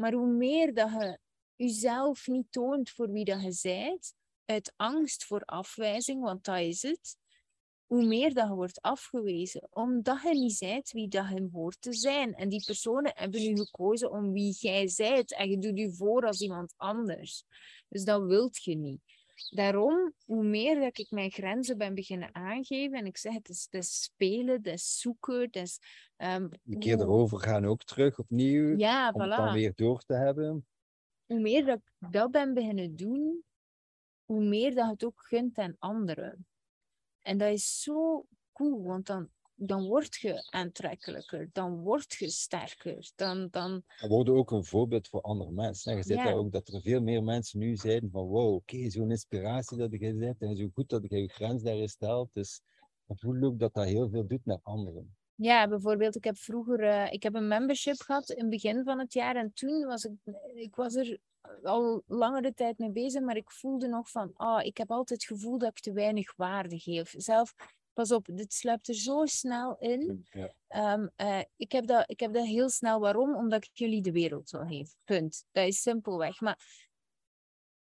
Maar hoe meer dat je jezelf niet toont voor wie dat je bent, uit angst voor afwijzing, want dat is het, hoe meer dat je wordt afgewezen, omdat je niet bent wie dat je hoort te zijn. En die personen hebben nu gekozen om wie jij bent en je doet je voor als iemand anders. Dus dat wilt je niet. Daarom, hoe meer dat ik mijn grenzen ben beginnen aangeven, en ik zeg het is, het is spelen, het is zoeken, het is... Um, een keer erover gaan ook terug, opnieuw, ja, om voilà. het dan weer door te hebben. Hoe meer dat ik dat ben beginnen doen, hoe meer dat het ook gunt aan anderen. En dat is zo cool, want dan, dan word je aantrekkelijker, dan word je sterker. Dan, dan... Dan word je ook een voorbeeld voor andere mensen. Je ziet Ja. daar ook dat er veel meer mensen nu zijn van wow, oké, zo'n inspiratie dat je zet en zo goed dat je je grens daarin stelt. Dus dan voel ook dat dat heel veel doet naar anderen. Ja, bijvoorbeeld, ik heb vroeger eh, ik heb een membership gehad in het begin van het jaar. En toen was ik, ik was er al langere tijd mee bezig, maar ik voelde nog van, ah, ik heb altijd het gevoel dat ik te weinig waarde geef. Zelf, pas op, dit sluipt er zo snel in. Ja. Ehm, eh, ik, heb dat, ik heb dat heel snel. Waarom? Omdat ik jullie de wereld wil geven. Punt. Dat is simpelweg. Maar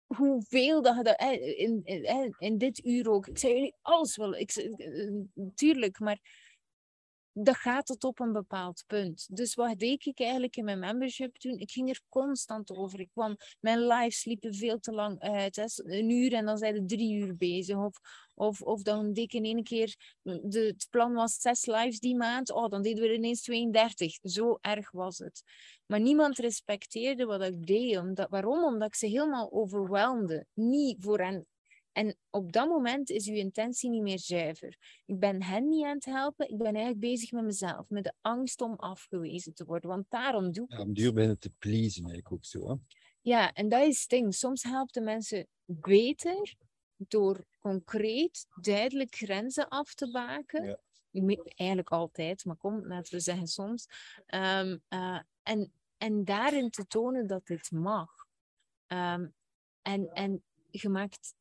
hoeveel dat je dat... eh, In, in, in, dit uur ook. Ik zei jullie alles wel. Ik, eh, tuurlijk, maar dat gaat tot op een bepaald punt. Dus wat deed ik eigenlijk in mijn membership toen? Ik ging er constant over. Ik kwam, mijn lives liepen veel te lang uit. Een uur en dan zijn er drie uur bezig. Of, of, of dan deed ik in één keer... De, het plan was zes lives die maand. Oh, dan deden we ineens 32. Zo erg was het. Maar niemand respecteerde wat ik deed. Omdat, waarom? Omdat ik ze helemaal overweldigde. Niet voor hen en op dat moment is uw intentie niet meer zuiver. Ik ben hen niet aan het helpen, ik ben eigenlijk bezig met mezelf, met de angst om afgewezen te worden. Want daarom doe ik Ja, om duur beginnen te pleasen eigenlijk ook zo. Hè? Ja, en dat is het ding. Soms helpt de mensen beter door concreet, duidelijk grenzen af te baken. Ja. Eigenlijk altijd, maar kom, laten we zeggen soms. Ehm, eh, en, en daarin te tonen dat dit mag. Ehm, en, en je maakt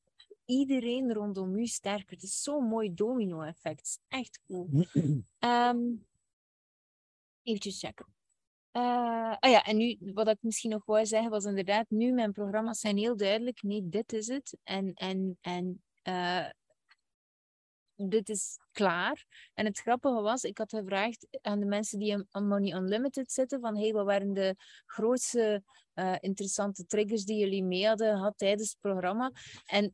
iedereen rondom u sterker. Het is zo'n mooi domino-effect. Echt cool. Ehm even checken. Eh, ah ja, en nu, wat ik misschien nog wou zeggen, was inderdaad, nu mijn programma's zijn heel duidelijk. Nee, dit is het. En, en, en eh, dit is klaar. En het grappige was, ik had gevraagd aan de mensen die aan Money Unlimited zitten, van hey, wat waren de grootste eh, interessante triggers die jullie mee hadden gehad tijdens het programma? En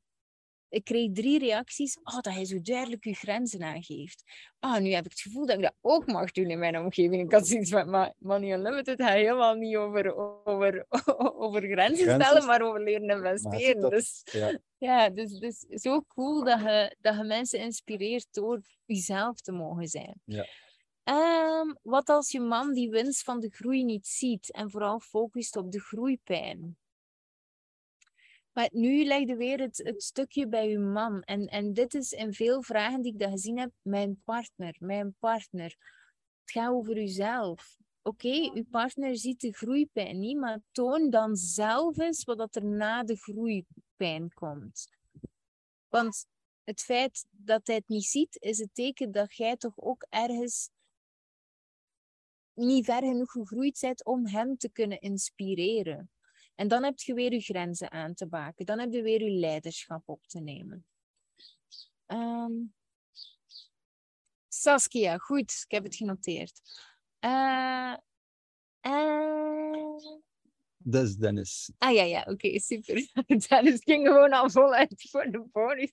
ik kreeg drie reacties. Oh, dat hij zo duidelijk je grenzen aangeeft. Ah, nu heb ik het gevoel dat ik dat ook mag doen in mijn omgeving. Ik had zoiets van, maar Money Unlimited gaat helemaal niet over, over, over grenzen, stellen, maar over leren investeren. dus ja, ja dus, dus zo cool dat je, dat je mensen inspireert door jezelf te mogen zijn. Ja. Ehm, wat als je man die winst van de groei niet ziet en vooral focust op de groeipijn? Maar nu legde weer het, het stukje bij uw man. En, en dit is in veel vragen die ik dat gezien heb, mijn partner, mijn partner. Het gaat over uzelf. Oké, uw partner ziet de groeipijn niet, maar toon dan zelf eens wat er na de groeipijn komt. Want het feit dat hij het niet ziet, is het teken dat jij toch ook ergens niet ver genoeg gegroeid bent om hem te kunnen inspireren. En dan heb je weer je grenzen aan te baken. Dan heb je weer je leiderschap op te nemen. Um, Saskia, goed, ik heb het genoteerd. Uh, uh... Dat is Dennis. Ah ja, ja, oké, super. Dennis ging gewoon al voluit voor de bonus.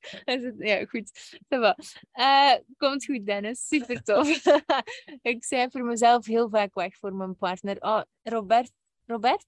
Ja, goed. Uh, komt goed, Dennis. Super tof. ik zei voor mezelf heel vaak weg voor mijn partner. Oh, Robert, Robert,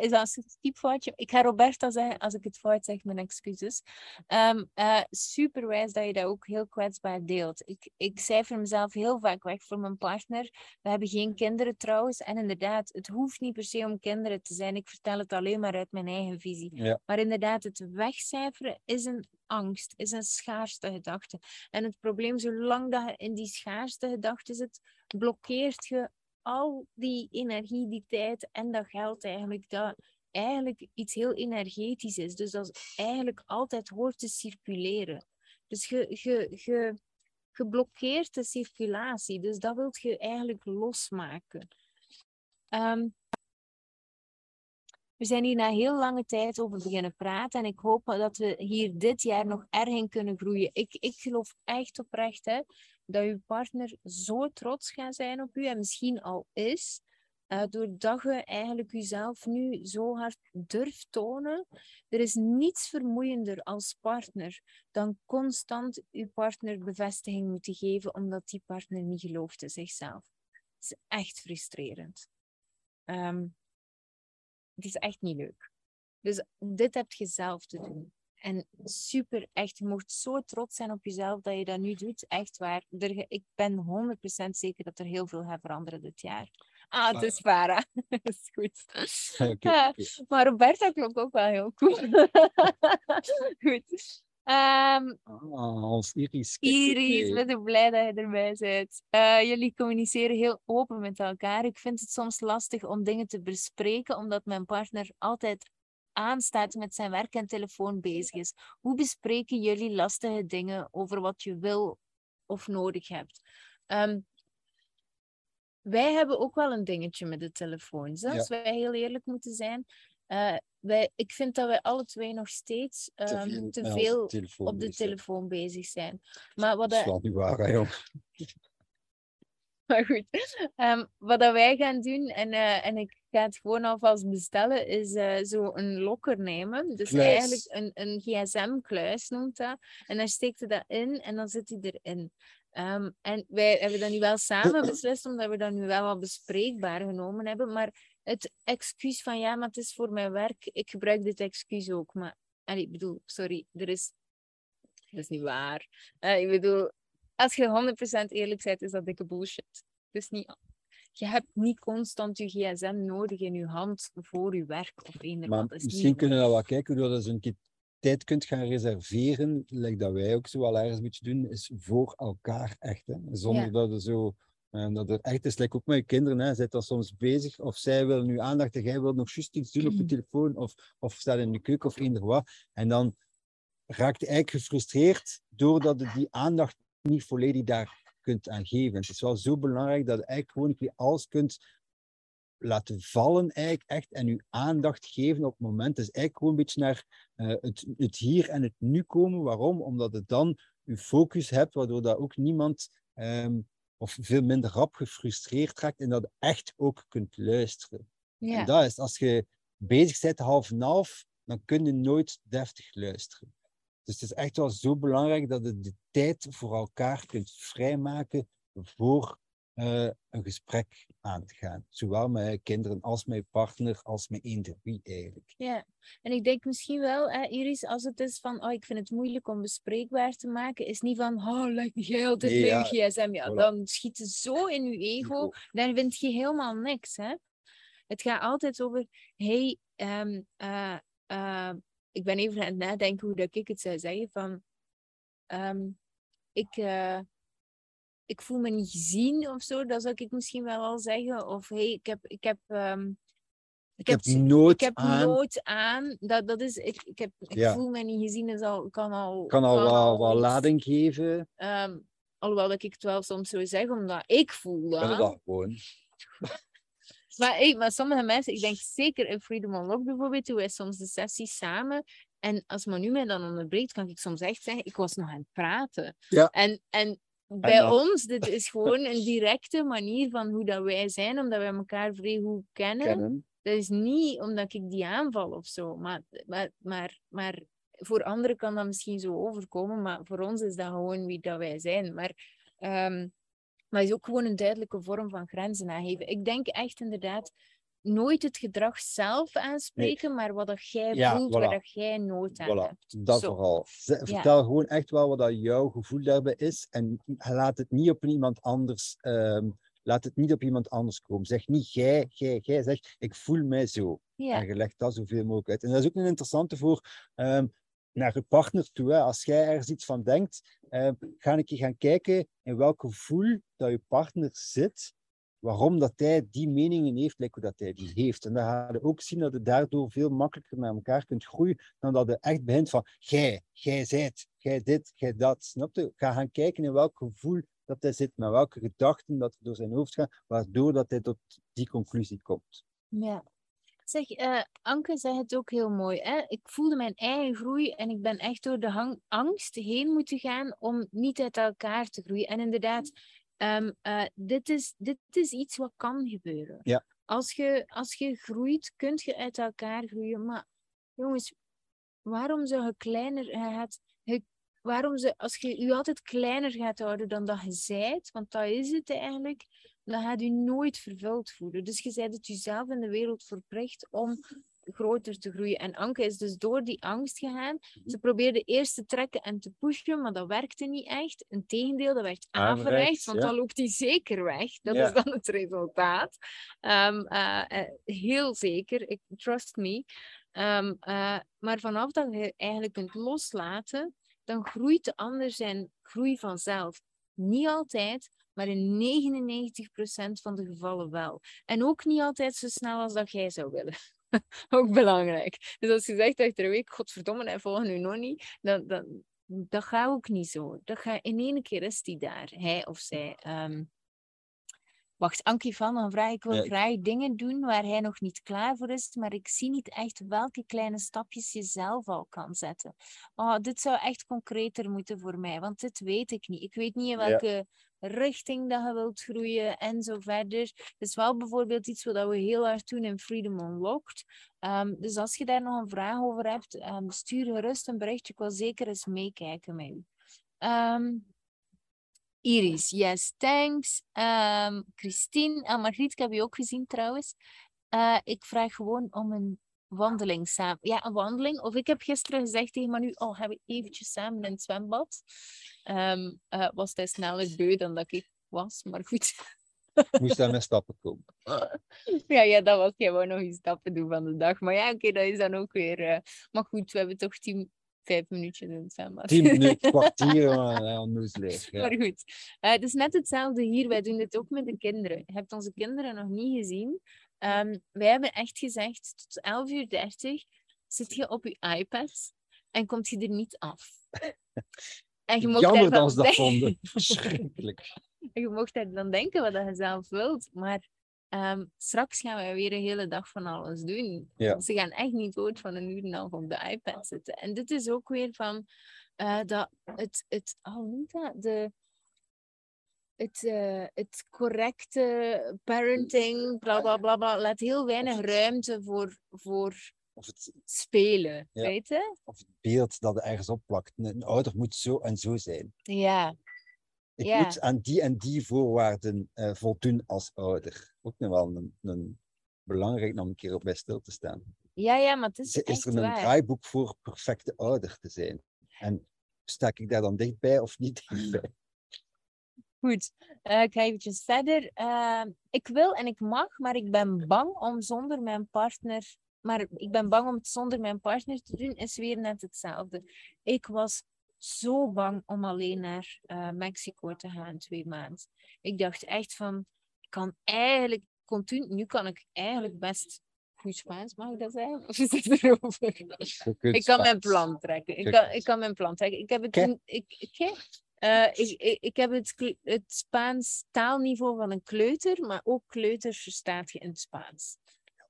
is dat een typfoutje. Ik ga Roberta zeggen als ik het fout zeg, mijn excuses. Um, uh, superwijs dat je dat ook heel kwetsbaar deelt. Ik, ik cijfer mezelf heel vaak weg voor mijn partner. We hebben geen kinderen trouwens. En inderdaad, het hoeft niet per se om kinderen te zijn. Ik vertel het alleen maar uit mijn eigen visie. Maar inderdaad, het wegcijferen is een angst, is een schaarste gedachte. En het probleem, zolang dat je in die schaarste gedachte zit, blokkeert je al die energie, die tijd en dat geld eigenlijk, dat eigenlijk iets heel energetisch is. Dus dat eigenlijk altijd hoort te circuleren. Dus je, je, je, de circulatie. Dus dat wilt je eigenlijk losmaken. Um, we zijn hier na heel lange tijd over beginnen praten en ik hoop dat we hier dit jaar nog erg in kunnen groeien. Ik, ik geloof echt oprecht hè, dat uw partner zo trots gaat zijn op u en misschien al is, uh, doordat je eigenlijk jezelf nu zo hard durft tonen. Er is niets vermoeiender als partner dan constant uw partner bevestiging moeten geven omdat die partner niet gelooft in zichzelf. Het is echt frustrerend. Um, het is echt niet leuk. Dus dit heb je zelf te doen. En super, echt, je mocht zo trots zijn op jezelf dat je dat nu doet. Echt waar. Er, ik ben 100% zeker dat er heel veel gaat veranderen dit jaar. Ah, het is Farah. dat is goed. Okay, Maar Roberta klopt ook wel heel cool. goed. Um, oh, Iris. Iris, ik ben blij dat je erbij bent. Uh, jullie communiceren heel open met elkaar. Ik vind het soms lastig om dingen te bespreken, omdat mijn partner altijd aanstaat met zijn werk en telefoon bezig is. Hoe bespreken jullie lastige dingen over wat je wil of nodig hebt? Um, wij hebben ook wel een dingetje met de telefoon. Als wij heel eerlijk moeten zijn. Uh, wij, ik vind dat wij alle twee nog steeds um, te veel, op de telefoon bezig zijn. Maar wat dat is niet waar, jong. maar goed, um, wat dat wij gaan doen, en, uh, en ik ga het gewoon alvast bestellen, is uh, zo een lokker nemen. Dus kluis. eigenlijk een, een gsm-kluis noemt dat. En daar steekt je dat in en dan zit hij erin. Um, en wij hebben dat nu wel samen beslist, omdat we dat nu wel wat bespreekbaar genomen hebben. Maar het excuus van ja, maar het is voor mijn werk, ik gebruik dit excuus ook. Maar allee, ik bedoel, sorry, er is. Dat is niet waar. Uh, ik bedoel, als je 100% eerlijk bent, is dat dikke bullshit. Dus niet, je hebt niet constant je gsm nodig in je hand voor je werk of eender Maar misschien kunnen we wel kijken hoe dat je een tijd kunt gaan reserveren, like dat wij ook zo al ergens een beetje doen, is voor elkaar echt. Hè? Zonder dat je zo en dat er echt is, like ook met je kinderen, hè, zit dan soms bezig, of zij willen nu aandacht en jij wilt nog juist iets doen op je telefoon, of, of staat in de keuken of eender wat. En dan raakt je eigenlijk gefrustreerd doordat je die aandacht niet volledig daar kunt aan geven. Het is wel zo belangrijk dat je eigenlijk gewoon alles kunt laten vallen eigenlijk echt en je aandacht geven op het moment. Dus eigenlijk gewoon een beetje naar uh, het, het hier en het nu komen. Waarom? Omdat het dan je focus hebt, waardoor dat ook niemand um, of veel minder rap gefrustreerd raakt en dat je echt ook kunt luisteren. Ja. En dat is, als je bezig bent half en half, dan kun je nooit deftig luisteren. Dus het is echt wel zo belangrijk dat je de tijd voor elkaar kunt vrijmaken voor uh, een gesprek aan te gaan. Zowel met kinderen als met partner, als met eender wie eigenlijk. Ja, en ik denk misschien wel, hè, Iris, als het is van, oh, ik vind het moeilijk om bespreekbaar te maken, is niet van, oh, leg jij altijd nee, ja, gsm. Ja, dan schiet het zo in je ego, dan vind je helemaal niks. Hè? Het gaat altijd over, hey, um, uh, uh, ik ben even aan het nadenken hoe dat ik het zou zeggen, van, um, ik... Uh, ik voel me niet gezien of zo, dat zou ik misschien wel al zeggen. Of hey, ik heb, ik heb, um, ik, heb, nood ik heb aan. nood aan. Dat, dat is, ik, ik, heb, ik ja. voel me niet gezien, is al, kan al... Kan al, kan al wel, lading geven. Um, alhoewel dat ik het wel soms zou zeggen, omdat ik voel dat gewoon. maar, hey, maar sommige mensen, ik denk zeker in Freedom Unlocked bijvoorbeeld, doen wij soms de sessies samen. En als Manu mij dan onderbreekt, kan ik soms echt zeggen, ik was nog aan het praten. Ja. En, en bij ons, dit is gewoon een directe manier van hoe dat wij zijn, omdat wij elkaar vrij goed kennen. kennen. Dat is niet omdat ik die aanval of zo, maar, maar, maar, maar voor anderen kan dat misschien zo overkomen, maar voor ons is dat gewoon wie dat wij zijn. Maar, um, maar is ook gewoon een duidelijke vorm van grenzen aangeven. Ik denk echt inderdaad nooit het gedrag zelf aanspreken, maar wat dat jij voelt, waar dat jij nood aan voilà. hebt. Dat vooral. Vertel gewoon echt wel wat dat jouw gevoel daarbij is en laat het niet op iemand anders, um, laat het niet op iemand anders komen. Zeg niet jij, jij, jij. Zeg ik voel mij zo. Ja. En je legt dat zoveel mogelijk uit. En dat is ook een interessante voor um, naar je partner toe. Als jij ergens iets van denkt, uh, ga ik je gaan kijken in welk gevoel dat je partner zit waarom dat hij die meningen heeft, lijkt dat hij die heeft. En dan ga je ook zien dat je daardoor veel makkelijker naar elkaar kunt groeien dan dat je echt begint van jij, jij zijt, jij dit, jij dat. Snap je? Ga gaan kijken in welk gevoel dat hij zit, met welke gedachten dat door zijn hoofd gaan, waardoor dat hij tot die conclusie komt. Ja. Zeg, uh, Anke zei het ook heel mooi. Hè? Ik voelde mijn eigen groei en ik ben echt door de hang, angst heen moeten gaan om niet uit elkaar te groeien. En inderdaad, Um, uh, dit, is, dit is iets wat kan gebeuren. Ja. Als, je, als je groeit, kun je uit elkaar groeien. Maar jongens, waarom zou je kleiner gaat, je, waarom ze, als je je altijd kleiner gaat houden dan dat je zijt, want dat is het eigenlijk, dan gaat je nooit vervuld voelen. Dus je bent het jezelf in de wereld verplicht om groter te groeien. En Anke is dus door die angst gegaan. Mhm. Ze probeerde eerst te trekken en te pushen, maar dat werkte niet echt. Integendeel, dat werd averechts, want dan loopt hij zeker weg. Dat is dan het resultaat. Um, uh, uh, heel zeker, ik, trust me. Um, uh, maar vanaf dat je eigenlijk kunt loslaten, dan groeit de ander zijn groei vanzelf. Niet altijd, maar in 99% van de gevallen wel. En ook niet altijd zo snel als dat jij zou willen. ook belangrijk. Dus als je zegt achter een week, godverdomme, hij volgt nu nog niet, dan, dan, dat gaat ook niet zo. Dat gaat, in één keer is die daar, hij of zij. Um, wacht, Ankie van, dan vraag ik wil graag dingen doen waar hij nog niet klaar voor is, maar ik zie niet echt welke kleine stapjes je zelf al kan zetten. Oh, dit zou echt concreter moeten voor mij, want dit weet ik niet. Ik weet niet in welke richting dat je wilt groeien en zo verder. Het is wel bijvoorbeeld iets wat we heel hard doen in Freedom Unlocked. Um, dus als je daar nog een vraag over hebt, um, stuur gerust een berichtje. Ik wil zeker eens meekijken met u. Um, Iris, yes, thanks. Christine en Margriet, ik heb je ook gezien trouwens. Uh, ik vraag gewoon om een wandeling samen. Ja, een wandeling. Of ik heb gisteren gezegd tegen Manu, oh, hebben we eventjes samen in het zwembad. Um, uh, was hij sneller beu dan dat ik was, maar goed. Moest hij met stappen komen. ja, ja, dat was gewoon nog eens stappen doen van de dag. Maar ja, oké, okay, dat is dan ook weer... Uh... maar goed, we hebben toch tien, vijf minuutjes in het zwembad. Tien minuten, kwartier, maar leeg. Ja. Maar goed, uh, het is net hetzelfde hier. Wij doen dit ook met de kinderen. Je hebt onze kinderen nog niet gezien. Um, wij hebben echt gezegd, tot 11 uur 30 zit je op je iPad en komt je er niet af. En je mocht Jammer dat ze dat vonden. Verschrikkelijk. En je mocht daar dan denken wat je zelf wilt, maar um, straks gaan we weer een hele dag van alles doen. Ja. Ze gaan echt niet ooit van een uur en een half op de iPad zitten. En dit is ook weer van uh, dat het, het, oh, niet dat, de, het, uh, het correcte parenting, bla bla bla bla, laat heel weinig ruimte voor, voor of het, spelen, Ja. weet je? of het beeld dat er ergens opplakt. Een, een ouder moet zo en zo zijn. Ja, Ik Ja. moet aan die en die voorwaarden eh, voldoen als ouder. Ook nog wel een, een belangrijk om een keer op bij stil te staan. ja, ja, maar het is, Is, is echt er een waar. draaiboek voor perfecte ouder te zijn? En sta ik daar dan dichtbij of niet dichtbij? Goed, eh, ik ga eventjes verder. Eh, ik wil en ik mag, maar ik ben bang om zonder mijn partner... Maar ik ben bang om het zonder mijn partner te doen, is weer net hetzelfde. Ik was zo bang om alleen naar eh, Mexico te gaan, twee maanden. Ik dacht echt van, ik kan eigenlijk... Toen, nu kan ik eigenlijk best goed Spaans, mag ik dat zeggen? Of is het erover? Ik kan mijn plan trekken. Ik kan, ik kan mijn plan trekken. Ik heb het, toen- ik, ik, eh, ik, ik, ik heb het, het Spaans taalniveau van een kleuter, maar ook kleuters verstaat je in het Spaans.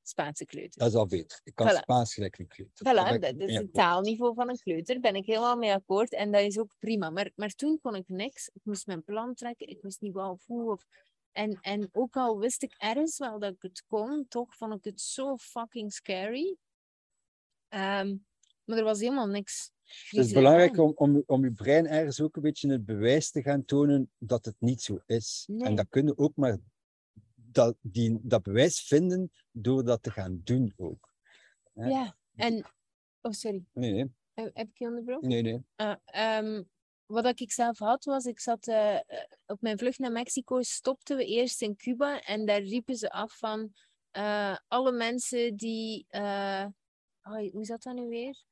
Spaanse kleuters. Dat is al beter. Ik kan Voilà. Spaans gelijk een kleuter. Voilà, dat is het taalniveau van een kleuter. Ben ik helemaal mee akkoord en dat is ook prima. Maar, maar toen kon ik niks. Ik moest mijn plan trekken. Ik wist niet wat of hoe. Of... En, en ook al wist ik ergens wel dat ik het kon, toch vond ik het zo fucking scary. Ehm, maar er was helemaal niks. Het is belangrijk om, om, om je brein ergens ook een beetje het bewijs te gaan tonen dat het niet zo is. Nee. En dat kun je ook maar dat, die, dat bewijs vinden door dat te gaan doen ook. Ja, en... Oh, sorry. Nee, nee, Heb heb ik je onderbroken? nee. nee. Ah, ehm, wat ik zelf had, was ik zat eh, op mijn vlucht naar Mexico, stopten we eerst in Cuba en daar riepen ze af van eh, alle mensen die. eh, oh, hoe zat dat nu weer?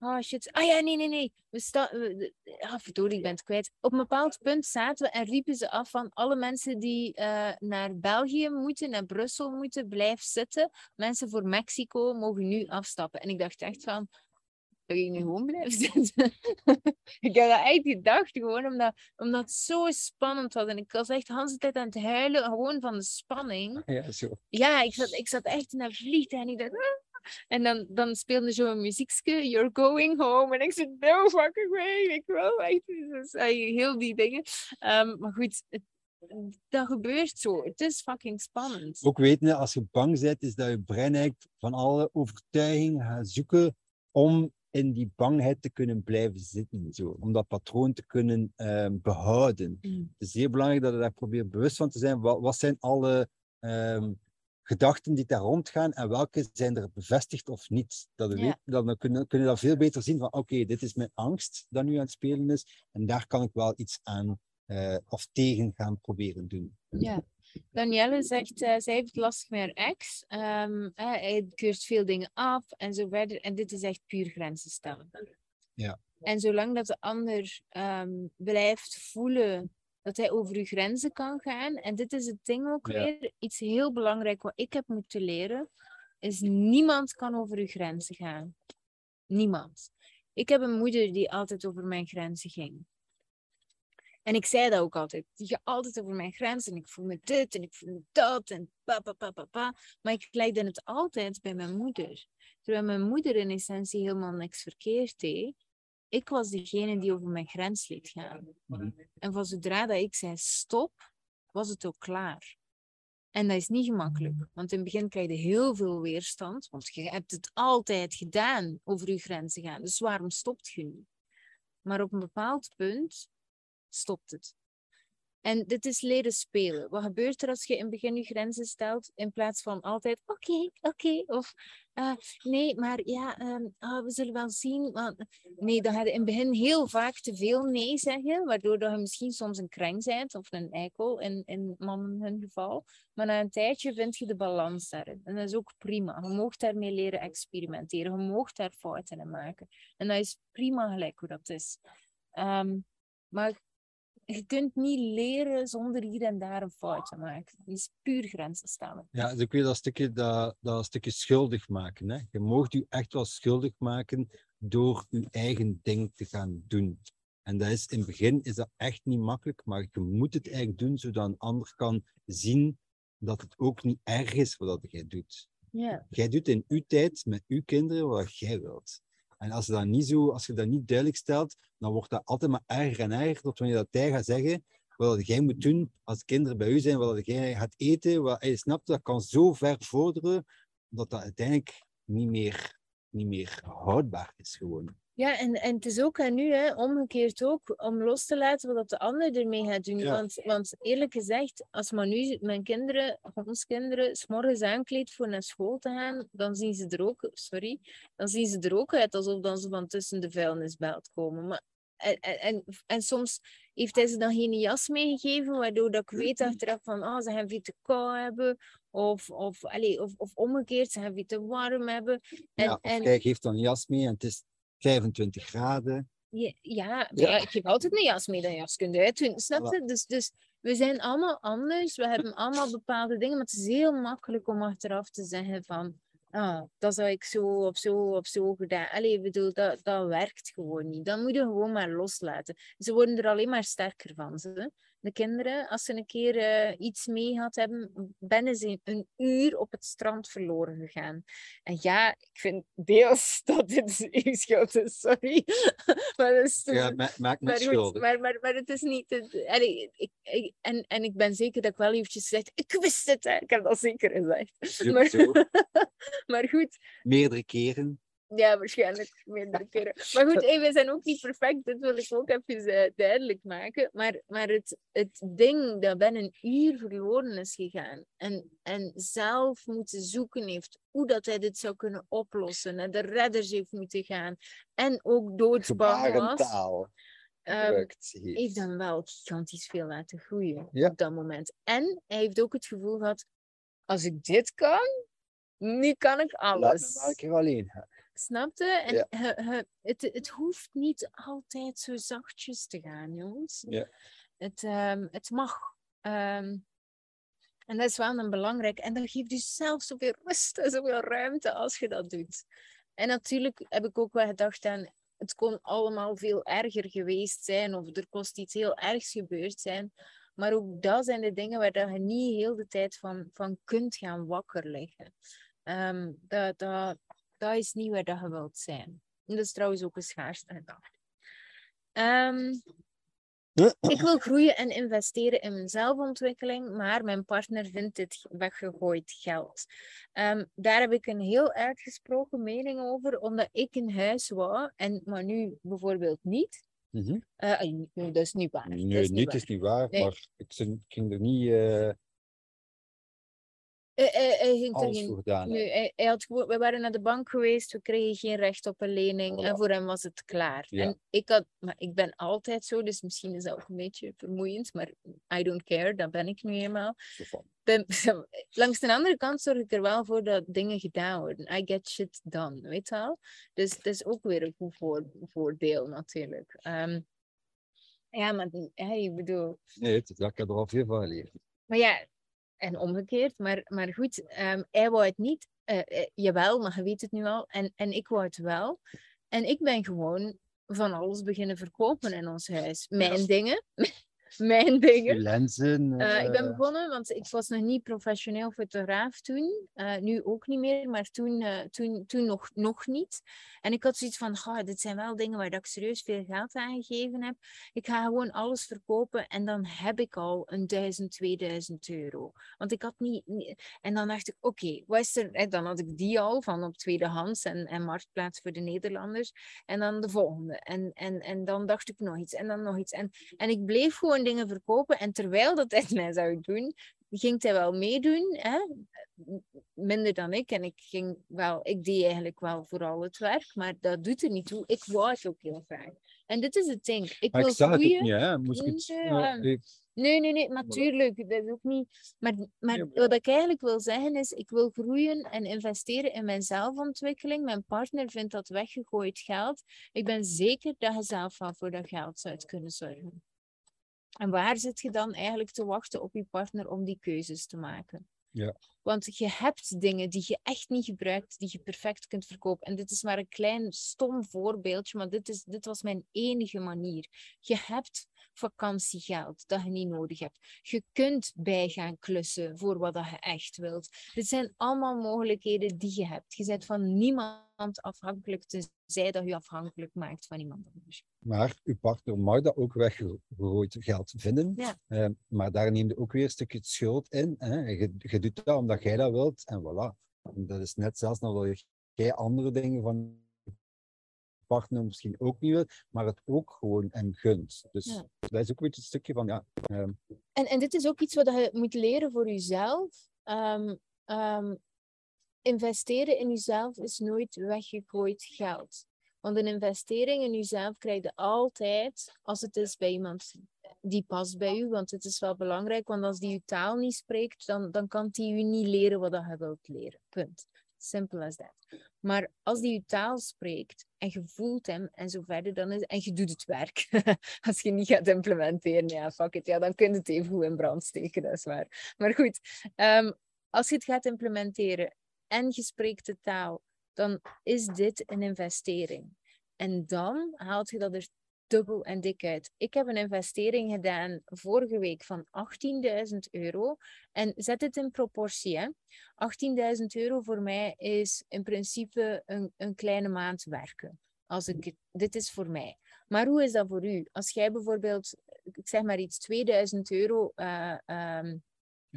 Oh shit. Ah ja, nee, nee, nee. We sta we- de- ah, verdorie, ik ben het kwijt. Op een bepaald punt zaten we en riepen ze af van alle mensen die eh, naar België moeten, naar Brussel moeten, blijf zitten. Mensen voor Mexico mogen nu afstappen. En ik dacht echt van, dat ik nu gewoon blijf zitten. ik heb dat echt gedacht, gewoon omdat, omdat het zo spannend was. En ik was echt de hele tijd aan het huilen, gewoon van de spanning. Ja, zo. Ja, ik zat, ik zat echt dat vliegtuig en ik dacht... "Ah." En dan, dan speelde zo'n muziekje, You're Going Home. En ik zei, no fucking way, ik wil echt... Dus, heel die dingen. Ehm, maar goed, het, dat gebeurt zo. Het is fucking spannend. Ook weten, als je bang bent, is dat je brein eigenlijk van alle overtuigingen gaat zoeken om in die bangheid te kunnen blijven zitten. Zo. Om dat patroon te kunnen ehm, behouden. Mm. Het is zeer belangrijk dat je daar probeert bewust van te zijn. Wat, wat zijn alle ehm, gedachten die daar rondgaan en welke zijn er bevestigd of niet? Dat je Ja. kun je dat veel beter zien van oké, dit is mijn angst dat nu aan het spelen is en daar kan ik wel iets aan eh, of tegen gaan proberen doen. Ja. Danielle zegt, eh, zij heeft lastig met haar ex. Ehm, eh, hij keurt veel dingen af en zo verder. En dit is echt puur grenzen stellen. Ja. En zolang dat de ander ehm, blijft voelen dat hij over uw grenzen kan gaan. En dit is het ding ook Ja. weer. Iets heel belangrijk wat ik heb moeten leren. Is niemand kan over uw grenzen gaan. Niemand. Ik heb een moeder die altijd over mijn grenzen ging. En ik zei dat ook altijd. Die gaat altijd over mijn grenzen. En ik voel me dit en ik voel me dat. En pa, pa, pa, pa, pa. Maar ik legde het altijd bij mijn moeder. Terwijl mijn moeder in essentie helemaal niks verkeerd deed. Ik was degene die over mijn grens liet gaan. Mhm. En van zodra dat ik zei stop, was het ook klaar. En dat is niet gemakkelijk. Want in het begin krijg je heel veel weerstand. Want je hebt het altijd gedaan over je grenzen gaan. Dus waarom stopt je nu? Maar op een bepaald punt stopt het. En dit is leren spelen. Wat gebeurt er als je in het begin je grenzen stelt, in plaats van altijd oké, oké, of eh, nee, maar ja, ah, we zullen wel zien. Want... Nee, dan ga je in het begin heel vaak te veel nee zeggen, waardoor je misschien soms een kreng bent, of een eikel, in, in mannen hun geval. Maar na een tijdje vind je de balans daarin. En dat is ook prima. Je mag daarmee leren experimenteren. Je mag daar fouten in maken. En dat is prima gelijk hoe dat is. Ehm, maar je kunt niet leren zonder hier en daar een fout te maken. Het is puur grenzen stellen. Ja, dus ik weet dat stukje, dat, dat stukje schuldig maken. Hè. Je mag je echt wel schuldig maken door je eigen ding te gaan doen. En dat is, in het begin is dat echt niet makkelijk, maar je moet het eigenlijk doen zodat een ander kan zien dat het ook niet erg is wat jij doet. Ja. Jij doet in uw tijd met uw kinderen wat jij wilt. En als je dat niet, zo, als je dat niet duidelijk stelt, dan wordt dat altijd maar erger en erger, tot wanneer dat jij gaat zeggen wat jij moet doen als kinderen bij u zijn, wat jij gaat eten, wat, je snapt, dat kan zo ver vorderen dat dat uiteindelijk niet meer, niet meer houdbaar is gewoon. Ja, en, en het is ook aan nu, hè, omgekeerd ook, om los te laten wat de ander ermee gaat doen. Ja. Want, want eerlijk gezegd, als Manu mijn kinderen, ons kinderen, s'morgens aankleedt voor naar school te gaan, dan zien ze er ook, sorry, dan zien ze er ook uit alsof dan ze van tussen de vuilnisbelt komen. Maar, en, en, en, en soms heeft hij ze dan geen jas meegegeven, waardoor dat ik weet achteraf van, ah, ze gaan veel te kou hebben, of, of, allee, of, of omgekeerd, ze gaan veel te warm hebben. En, ja, of en, jij geeft dan een jas mee en het is 25 graden. Ja, ja, Ja. ja, ik geef altijd een jas mee, dat jas kunt uitdoen. Snap Voilà. je? Dus, dus we zijn allemaal anders, we hebben allemaal bepaalde dingen, maar het is heel makkelijk om achteraf te zeggen van, ah, dat zou ik zo of zo of zo gedaan. Allee, bedoel, dat, dat werkt gewoon niet. Dan moet je gewoon maar loslaten. Ze worden er alleen maar sterker van. Ze. De kinderen, als ze een keer eh, iets mee gehad hebben, binnen ze een uur op het strand verloren gegaan. En ja, ik vind deels dat dit uw schuld is, sorry. maar dat is Ja, ma me maar, schuldig. maar, maar, maar het is niet. Het, allee, ik, ik, en, en ik ben zeker dat ik wel eventjes zeg, ik wist het, hè. ik heb dat zeker gezegd. Maar, Zo, maar goed, meerdere keren. Ja, waarschijnlijk meerdere keren. Maar goed, hey, we zijn ook niet perfect, dit wil ik ook even eh, duidelijk maken. Maar, maar het, het ding dat binnen een uur verloren is gegaan en, en zelf moeten zoeken heeft hoe dat hij dit zou kunnen oplossen, en de redders heeft moeten gaan en ook doodsbang was. Gebruikt heeft. hem wel gigantisch veel laten groeien Ja. op dat moment. En hij heeft ook het gevoel gehad, als ik dit kan, nu kan ik Laat me alles. maar een keer alleen gaan. Snapte? En Ja. he- he- het, het hoeft niet altijd zo zachtjes te gaan, jongens. Ja. Het, ehm, het mag. Ehm, en dat is wel een belangrijk. En dat geeft dus zelf zoveel rust en zoveel ruimte als je dat doet. En natuurlijk heb ik ook wel gedacht aan, het kon allemaal veel erger geweest zijn of er kost iets heel ergs gebeurd zijn. Maar ook dat zijn de dingen waar dat je niet heel de tijd van, van kunt gaan wakker liggen. Ehm, dat, dat, dat is niet waar dat je wilt zijn. En dat is trouwens ook een schaarste gedachte. Ehm, ik wil groeien en investeren in mijn zelfontwikkeling, maar mijn partner vindt dit weggegooid geld. Ehm, daar heb ik een heel uitgesproken mening over, omdat ik een huis wou, en, maar nu bijvoorbeeld niet. Nee, dat is niet waar. dat Nee, is niet, waar. is niet waar, Nee. maar ik ging er niet eh, Hij ging alles geen- voor gedaan. Nee, hij, hij had gewoon, we waren naar de bank geweest, we kregen geen recht op een lening en voor hem was het klaar. Ja. En ik had, maar ik ben altijd zo, dus misschien is dat ook een beetje vermoeiend, maar I don't care, dat ben ik nu eenmaal. Ben, langs de andere kant zorg ik er wel voor dat dingen gedaan worden. I get shit done, weet je wel? Dus het is ook weer een goed voor, voordeel natuurlijk. Ehm, ja, maar hey, ik bedoel, Nee, het, dat ik heb er al veel van geleerd. maar ja, en omgekeerd. Maar, maar goed, ehm, hij wou het niet. eh, jawel, maar je weet het nu al. En, en ik wou het wel. En ik ben gewoon van alles beginnen verkopen in ons huis. Mijn dingen. Mijn dingen. Lenzen. Eh, ik ben eh, begonnen, want ik was nog niet professioneel fotograaf toen. Eh, nu ook niet meer, maar toen, toen, toen nog, nog niet. En ik had zoiets van, "Goh, dit zijn wel dingen waar ik serieus veel geld aan gegeven heb. Ik ga gewoon alles verkopen en dan heb ik al een 1000, 2000 euro. Want ik had niet... niet- En dan dacht ik, oké, wat is er... Dan had ik die al van op tweedehands en, en Marktplaats voor de Nederlanders. En dan de volgende. En, en, en dan dacht ik nog iets en dan nog iets. En, en ik bleef gewoon dingen verkopen. En terwijl dat hij mij zou doen, ging hij wel meedoen. Hè? Minder dan ik. En ik ging wel, ik deed eigenlijk wel vooral het werk. Maar dat doet er niet toe. Ik wou het ook heel graag. En dit is het ding. Ik maar wil ik zag het niet, hè. Moest ik het, Ja. ik- Nee, nee, nee, natuurlijk. Dat is ook niet. Maar, maar- wat ik eigenlijk wil zeggen is: ik wil groeien en investeren in mijn zelfontwikkeling. Mijn partner vindt dat weggegooid geld. Ik ben zeker dat je zelf wel voor dat geld zou kunnen zorgen. En waar zit je dan eigenlijk te wachten op je partner om die keuzes te maken? Ja. Want je hebt dingen die je echt niet gebruikt, die je perfect kunt verkopen. En dit is maar een klein stom voorbeeldje, maar dit, is, dit was mijn enige manier. Je hebt vakantiegeld dat je niet nodig hebt. Je kunt bij gaan klussen voor wat dat je echt wilt. Dit zijn allemaal mogelijkheden die je hebt. Je bent van niemand afhankelijk, tenzij dat je afhankelijk maakt van iemand anders. Maar uw partner mag dat ook weggegooid geld vinden. Ja. Eh, maar daar neemt ook weer een stukje schuld in. Hè. Je, je doet dat omdat jij dat wilt en voilà. Dat is net zelfs nog wel jij andere dingen van je partner misschien ook niet wil, maar het ook gewoon en gunt. Dus Ja. dat is ook een beetje een stukje van, ja, ehm, En, en dit is ook iets wat je moet leren voor jezelf. Ehm, ehm, investeren in jezelf is nooit weggegooid geld. Want een investering in jezelf krijg je altijd als het is bij iemand die past bij u. Want het is wel belangrijk, want als die je taal niet spreekt, dan, dan kan die u niet leren wat je wilt leren. Punt. Simple as that. Maar als die je taal spreekt en je voelt hem en zo verder, dan is, en je doet het werk. als je niet gaat implementeren, ja, fuck it, ja, dan kun je het even goed in brand steken, dat is waar. Maar goed, ehm, als je het gaat implementeren en je spreekt de taal, dan is dit een investering. En dan haalt je dat er dubbel en dik uit. Ik heb een investering gedaan vorige week van 18.000 euro. En zet het in proportie. hè. 18.000 euro voor mij is in principe een, een kleine maand werken. Als ik, dit is voor mij. Maar hoe is dat voor u? Als jij bijvoorbeeld, ik zeg maar iets, 2000 euro eh, ehm,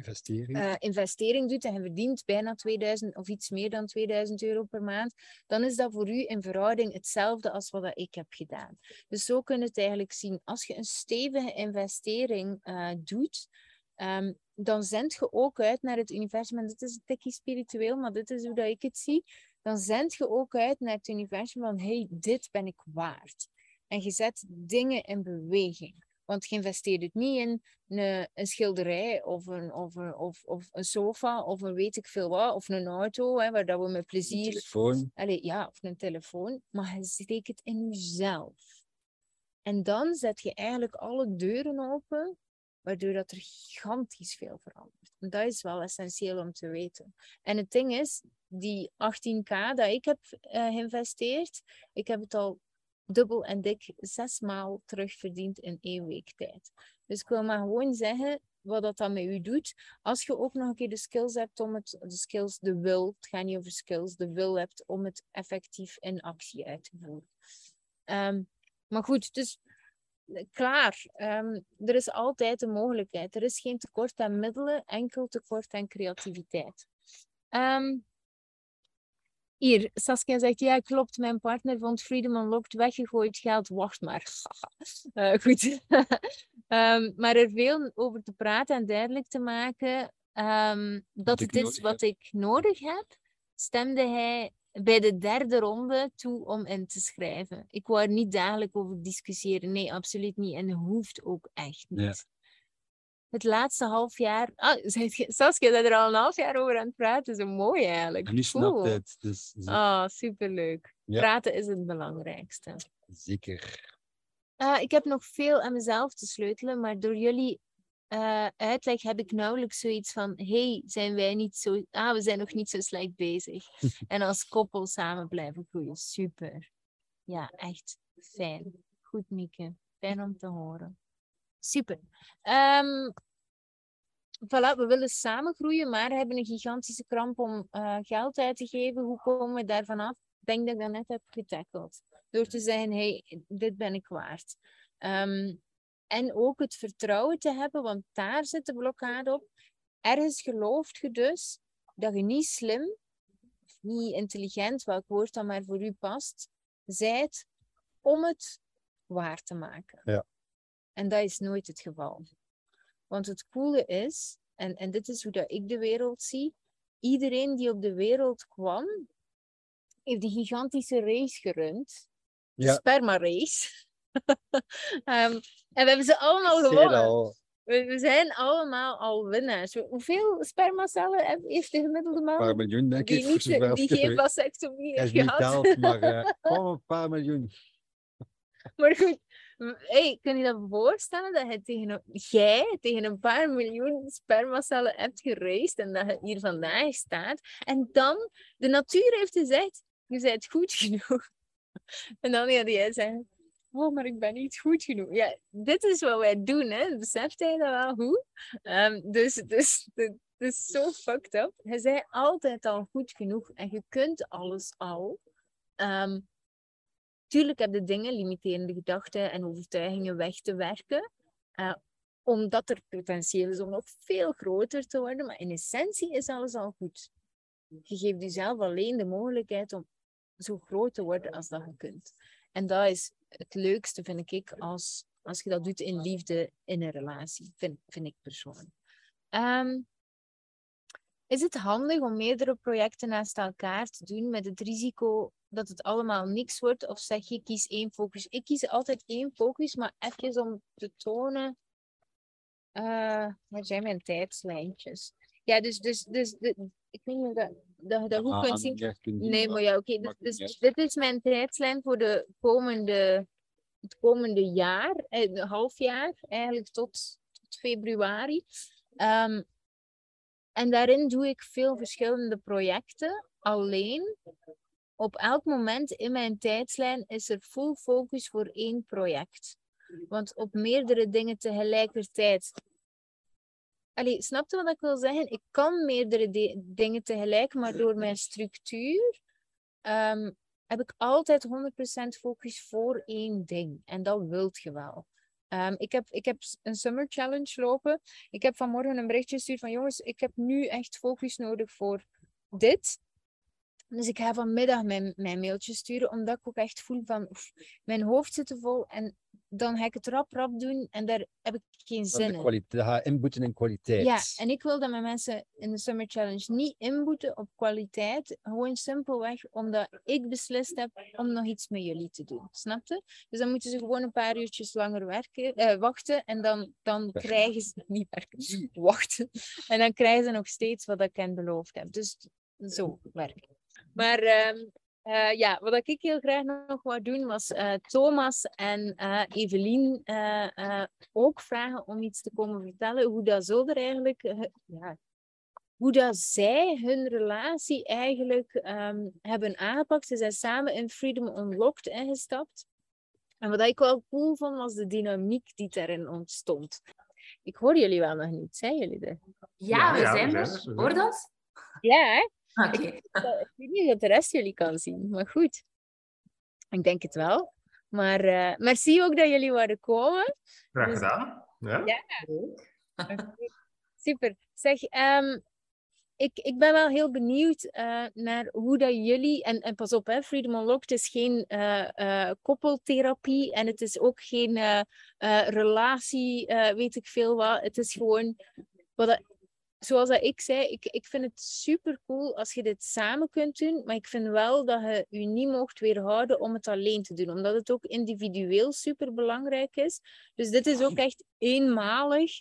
investering. eh, investering doet en je verdient bijna 2000 of iets meer dan 2000 euro per maand, dan is dat voor u in verhouding hetzelfde als wat ik heb gedaan. Dus zo kun je het eigenlijk zien. Als je een stevige investering eh, doet, ehm, dan zend je ook uit naar het universum. En dit is een tikje spiritueel, maar dit is hoe dat ik het zie. Dan zend je ook uit naar het universum van, hey, dit ben ik waard. En je zet dingen in beweging. Want je investeert het niet in een, een schilderij of een, of, een, of, of een sofa of een weet ik veel wat, of een auto, hè, waar dat we met plezier... telefoon. Allee, ja, of een telefoon, maar je steekt het in jezelf. En dan zet je eigenlijk alle deuren open, waardoor dat er gigantisch veel verandert. En dat is wel essentieel om te weten. En het ding is, die 18k dat ik heb eh, geïnvesteerd, ik heb het al dubbel en dik zes maal terugverdiend in één week tijd. Dus ik wil maar gewoon zeggen wat dat dan met u doet. Als je ook nog een keer de skills hebt om het, de skills, de wil, het gaat niet over skills, de wil hebt om het effectief in actie uit te voeren. Ehm, maar goed, dus klaar. Ehm, er is altijd een mogelijkheid. Er is geen tekort aan middelen, enkel tekort aan creativiteit. Ehm, hier, Saskia zegt, ja klopt, mijn partner vond Freedom Unlocked weggegooid geld. Wacht maar. Eh, goed. Ehm, maar er veel over te praten en duidelijk te maken ehm, dat het is wat ik nodig heb, stemde hij bij de derde ronde toe om in te schrijven. Ik wou er niet dagelijks over discussiëren. Nee, absoluut niet. En hoeft ook echt niet. Het laatste half jaar... Ah, Saskia, dat er al een half jaar over aan het praten. Zo mooi eigenlijk. En nu snapt Cool. het. Dus Ah, superleuk. Ja. Praten is het belangrijkste. zeker. Ah, ik heb nog veel aan mezelf te sleutelen, maar door jullie eh, uitleg heb ik nauwelijks zoiets van: hey, zijn wij niet zo. Ah, we zijn nog niet zo slecht bezig. en als koppel samen blijven groeien. Super. Ja, echt fijn. Goed, Mieke. Fijn om te horen. Super. Ehm, voilà, we willen samen groeien, maar hebben een gigantische kramp om eh, geld uit te geven. Hoe komen we daarvan af? Ik denk dat ik dat net heb getackeld. Door te zeggen, hey, dit ben ik waard. Ehm, en ook het vertrouwen te hebben, want daar zit de blokkade op. Ergens gelooft je dus dat je niet slim, of niet intelligent, welk woord dan maar voor u past, zijt om het waar te maken. Ja. En dat is nooit het geval. Want het coole is, en, en dit is hoe dat ik de wereld zie, iedereen die op de wereld kwam, heeft een gigantische race gerund. De Ja. sperma-race. Ehm, en we hebben ze allemaal gewonnen. We, we zijn allemaal al winnaars. Hoeveel spermacellen heeft de gemiddelde man? Een paar miljoen, denk die ik. niet, voor die geen vasectomie heeft is niet gehad. telt, maar gewoon een paar miljoen. Maar goed, hey, kun je dat voorstellen dat je tegen jij tegen een paar miljoen spermacellen hebt geraced en dat je hier vandaag staat. En dan, de natuur heeft gezegd, je bent goed genoeg. En dan gaat jij zeggen, oh, maar ik ben niet goed genoeg. Ja, dit is wat wij doen, hè. Beseft jij dat wel goed? Ehm, dus, dus, het is zo fucked up. Je bent altijd al goed genoeg en je kunt alles al. Ehm, Tuurlijk heb je dingen, limiterende gedachten en overtuigingen weg te werken. eh, omdat er potentieel is om nog veel groter te worden. Maar in essentie is alles al goed. je geeft jezelf alleen de mogelijkheid om zo groot te worden als dat je kunt. En dat is het leukste, vind ik, als, als je dat doet in liefde, in een relatie, vind, vind ik persoonlijk. Ehm, is het handig om meerdere projecten naast elkaar te doen met het risico dat het allemaal niks wordt? Of zeg je, kies één focus? Ik kies altijd één focus, maar even om te tonen... Uh, waar zijn mijn tijdslijntjes? Ja, dus, dus, dus de, ik weet niet of dat, dat dat goed kunt zien. Nee, maar ja, oké. Okay. Dus, dus dit is mijn tijdslijn voor de komende, het komende jaar, eh, half jaar, eigenlijk tot, tot februari. Um, en daarin doe ik veel verschillende projecten alleen. Op elk moment in mijn tijdslijn is er full focus voor één project. Want op meerdere dingen tegelijkertijd. Allee, snap je wat ik wil zeggen? Ik kan meerdere dingen tegelijk, maar door mijn structuur um, heb ik altijd 100% focus voor één ding. En dat wilt je wel. Um, ik, heb, ik heb een summer challenge lopen. Ik heb vanmorgen een berichtje gestuurd van jongens, ik heb nu echt focus nodig voor dit. Dus ik ga vanmiddag mijn, mijn mailtje sturen, omdat ik ook echt voel van mijn hoofd zit te vol en dan ga ik het rap rap doen en daar heb ik geen zin in. Ga inboeten in kwaliteit. Ja, en ik wil dat mijn mensen in de Summer Challenge niet inboeten op kwaliteit, gewoon simpelweg omdat ik beslist heb om nog iets met jullie te doen. Snap je? Dus dan moeten ze gewoon een paar uurtjes langer werken, eh, wachten en dan, dan krijgen ze niet werken, wachten. En dan krijgen ze nog steeds wat ik hen beloofd heb. Dus zo werken. Maar um, uh, ja, wat ik heel graag nog wou doen, was uh, Thomas en uh, Evelien ook vragen om iets te komen vertellen. Hoe dat zo er eigenlijk, ja, hoe dat zij hun relatie eigenlijk um, hebben aangepakt. Ze zijn samen in Freedom Unlocked ingestapt. En wat ik wel cool vond, was de dynamiek die daarin ontstond. Ik hoor jullie wel nog niet, zijn jullie er? Ja, we zijn er. Hoor dat? Ja, hè? Okay. Ik, ik, weet niet of de rest jullie kan zien, maar goed. Ik denk het wel. Maar uh, merci ook dat jullie waren komen. Graag dus- gedaan. Ja. ja. Super. Zeg, um, ik, ik ben wel heel benieuwd uh, naar hoe dat jullie... En, en pas op, hè, Freedom Unlocked is geen uh, koppeltherapie en het is ook geen relatie, weet ik veel wat. Het is gewoon... Wat zoals dat ik zei, ik, ik vind het super cool als je dit samen kunt doen. Maar ik vind wel dat je je niet mocht weerhouden om het alleen te doen. Omdat het ook individueel super belangrijk is. Dus dit is ook echt eenmalig.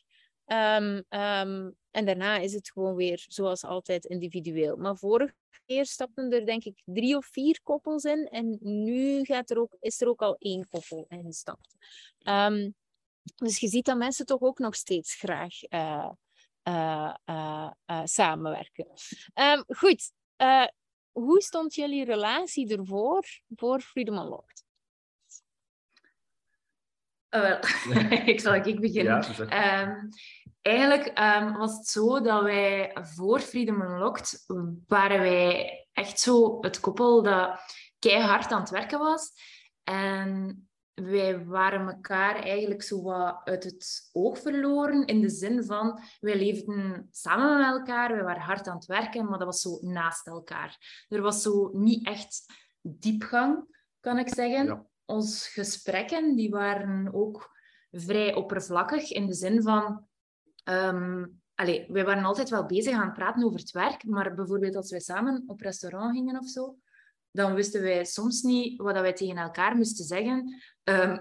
Um, um, en daarna is het gewoon weer zoals altijd individueel. Maar vorige keer stapten er denk ik drie of vier koppels in. En nu gaat er ook, is er ook al één koppel ingestapt. Um, dus je ziet dat mensen toch ook nog steeds graag uh, samenwerken. Um, goed, hoe stond jullie relatie ervoor voor Freedom Unlocked? Uh, wel, ik zal ik beginnen. Ja, um, eigenlijk um, was het zo dat wij voor Freedom Unlocked waren wij echt zo het koppel dat keihard aan het werken was. En wij waren elkaar eigenlijk zo wat uit het oog verloren. In de zin van, wij leefden samen met elkaar, we waren hard aan het werken, maar dat was zo naast elkaar. Er was zo niet echt diepgang, kan ik zeggen. Ja. Onze gesprekken die waren ook vrij oppervlakkig, in de zin van... Um, allee, wij waren altijd wel bezig aan het praten over het werk, maar bijvoorbeeld als wij samen op restaurant gingen of zo, dan wisten wij soms niet wat wij tegen elkaar moesten zeggen. Um,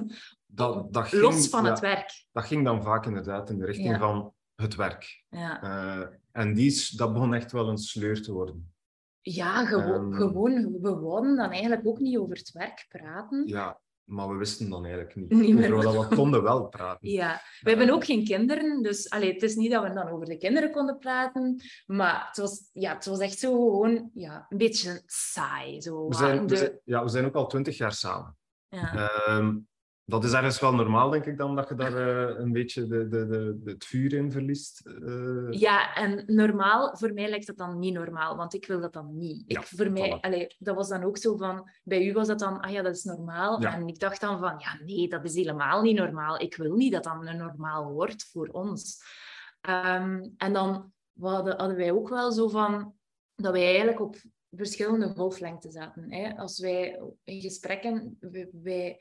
dat, dat ging, los van het werk. Dat ging dan vaak inderdaad in de richting van het werk. Ja. Uh, en die, dat begon echt wel een sleur te worden. Ja, gewo um, gewoon. We wouden dan eigenlijk ook niet over het werk praten. Ja, maar we wisten dan eigenlijk niet. niet meer over we konden wel praten. Ja, we hebben ook geen kinderen, dus allee, het is niet dat we dan over de kinderen konden praten, maar het was, ja, het was echt zo gewoon ja, een beetje saai. Zo, we, zijn, de... we zijn, ja, we zijn ook al twintig jaar samen. Ja. Um, dat is ergens wel normaal, denk ik dan, dat je daar uh, een beetje de, de, de, het vuur in verliest. Uh... Ja, en normaal, voor mij lijkt dat dan niet normaal, want ik wil dat dan niet. Ja, ik, voor mij, allee, dat was dan ook zo van, bij u was dat dan, ah ja, dat is normaal. Ja. En ik dacht dan van, ja, nee, dat is helemaal niet normaal. Ik wil niet dat dat een normaal wordt voor ons. Um, en dan hadden, hadden wij ook wel zo van, dat wij eigenlijk op verschillende golflengten zaten. Hè. Als wij in gesprekken, wij,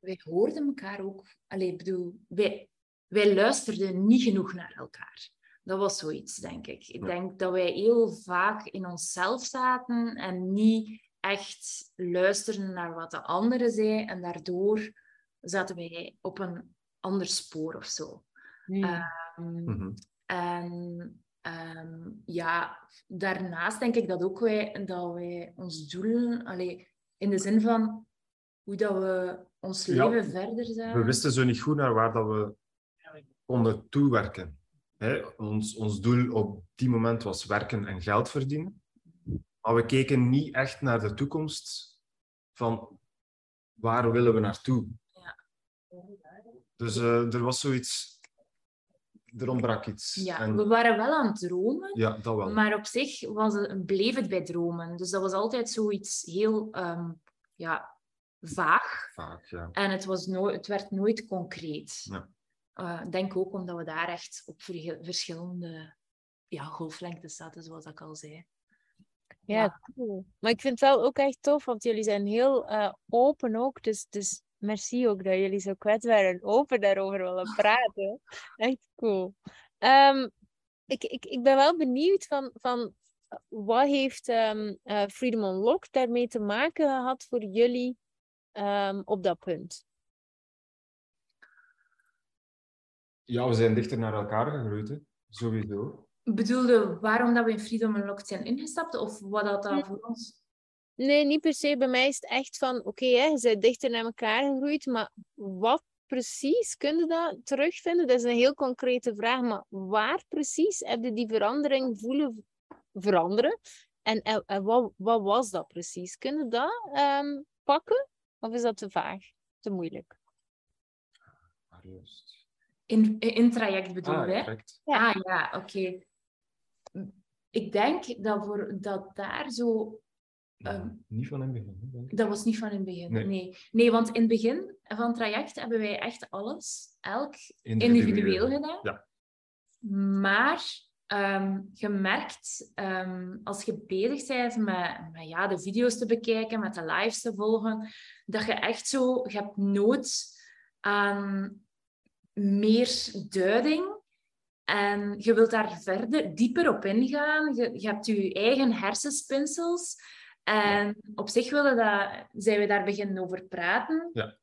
wij, hoorden elkaar ook. Allee, bedoel, wij, wij luisterden niet genoeg naar elkaar. Dat was zoiets, denk ik. Ik denk dat wij heel vaak in onszelf zaten en niet echt luisterden naar wat de andere zei. En daardoor zaten wij op een ander spoor of zo. Hmm. Ehm, Mhm. En ehm, ja, daarnaast denk ik dat ook wij, dat wij ons doelen, allee, in de zin van hoe dat we ons Ja. leven verder zagen. We wisten zo niet goed naar waar dat we konden toewerken. Hè? Ons, ons doel op die moment was werken en geld verdienen. Maar we keken niet echt naar de toekomst van waar willen we naartoe. Dus eh, er was zoiets... Er ontbrak iets. Ja, En- we waren wel aan het dromen, ja, dat wel. maar op zich was het, bleef het bij dromen. Dus dat was altijd zoiets heel ehm, ja, vaag. Vaak, ja. En het, was no het werd nooit concreet. Ja. Eh, Ik denk ook omdat we daar echt op verschillende ja, golflengtes zaten, zoals ik al zei. Ja, cool. Maar ik vind het wel ook echt tof, want jullie zijn heel eh, open ook. Dus, dus merci ook dat jullie zo kwetsbaar en open daarover willen praten. Echt cool. Ehm, ik, ik, ik ben wel benieuwd van, van eh, wat heeft ehm, eh, Freedom Unlocked daarmee te maken gehad voor jullie ehm, op dat punt? ja, we zijn dichter naar elkaar gegroeid, hè. sowieso. Bedoelde waarom dat we in Freedom Unlocked zijn ingestapt? Of wat dat dan voor ons... Nee, niet per se. Bij mij is het echt van, oké, hè, je bent dichter naar elkaar gegroeid, maar wat precies kun je dat terugvinden? Dat is een heel concrete vraag, maar waar precies heb je die verandering voelen veranderen? En, en, en wat, wat was dat precies? Kun je dat ehm, pakken? Of is dat te vaag? Te moeilijk? Juist. In, in het traject bedoel Ah, je? hè? Ja. Ah ja, oké. Ik denk dat, voor, dat daar zo... Ehm, Niet van in het begin. hè, denk ik. Dat was niet van in het begin. Nee. Nee. nee. want in het begin van het traject hebben wij echt alles, elk Individueel. individueel gedaan. Ja. Maar ehm je merkt, ehm, als je bezig bent met, met ja, de video's te bekijken, met de lives te volgen, dat je echt zo, je hebt nood aan meer duiding. En je wilt daar verder, dieper op ingaan. Je, je hebt je eigen hersenspinsels. En op zich willen dat, zijn we daar beginnen over praten. Ja.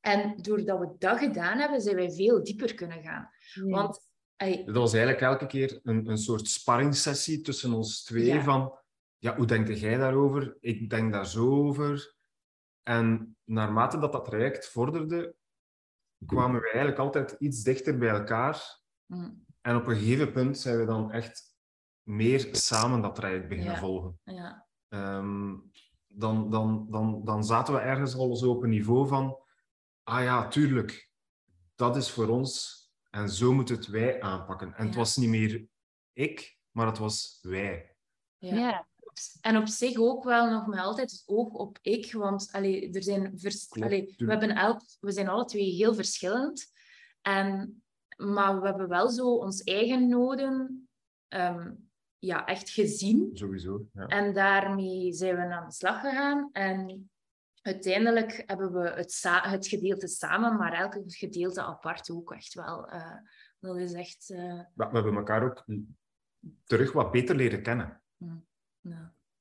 En doordat we dat gedaan hebben, zijn wij veel dieper kunnen gaan. Want ey, Dat was eigenlijk elke keer een, een soort sparringssessie tussen ons twee. Ja. Van, ja, hoe denk jij daarover? Ik denk daar zo over. En naarmate dat dat traject vorderde, kwamen we eigenlijk altijd iets dichter bij elkaar. mm, En op een gegeven punt zijn we dan echt meer samen dat traject beginnen Ja. volgen. ja, Ehm, dan, dan, dan, dan zaten we ergens al zo op een niveau van, ah ja, tuurlijk, dat is voor ons en zo moeten het wij aanpakken. En het was niet meer ik, maar het was wij. ja. ja. En op zich ook wel nog met altijd het oog op ik, want allee, er zijn vers- Klopt, allee, we, hebben elk, we zijn alle twee heel verschillend. En, maar we hebben wel zo ons eigen noden ehm, ja, echt gezien. Sowieso. Ja. En daarmee zijn we aan de slag gegaan. En uiteindelijk hebben we het, het gedeelte samen, maar elk gedeelte apart ook echt wel. eh, dat is echt... eh, we hebben elkaar ook terug wat beter leren kennen.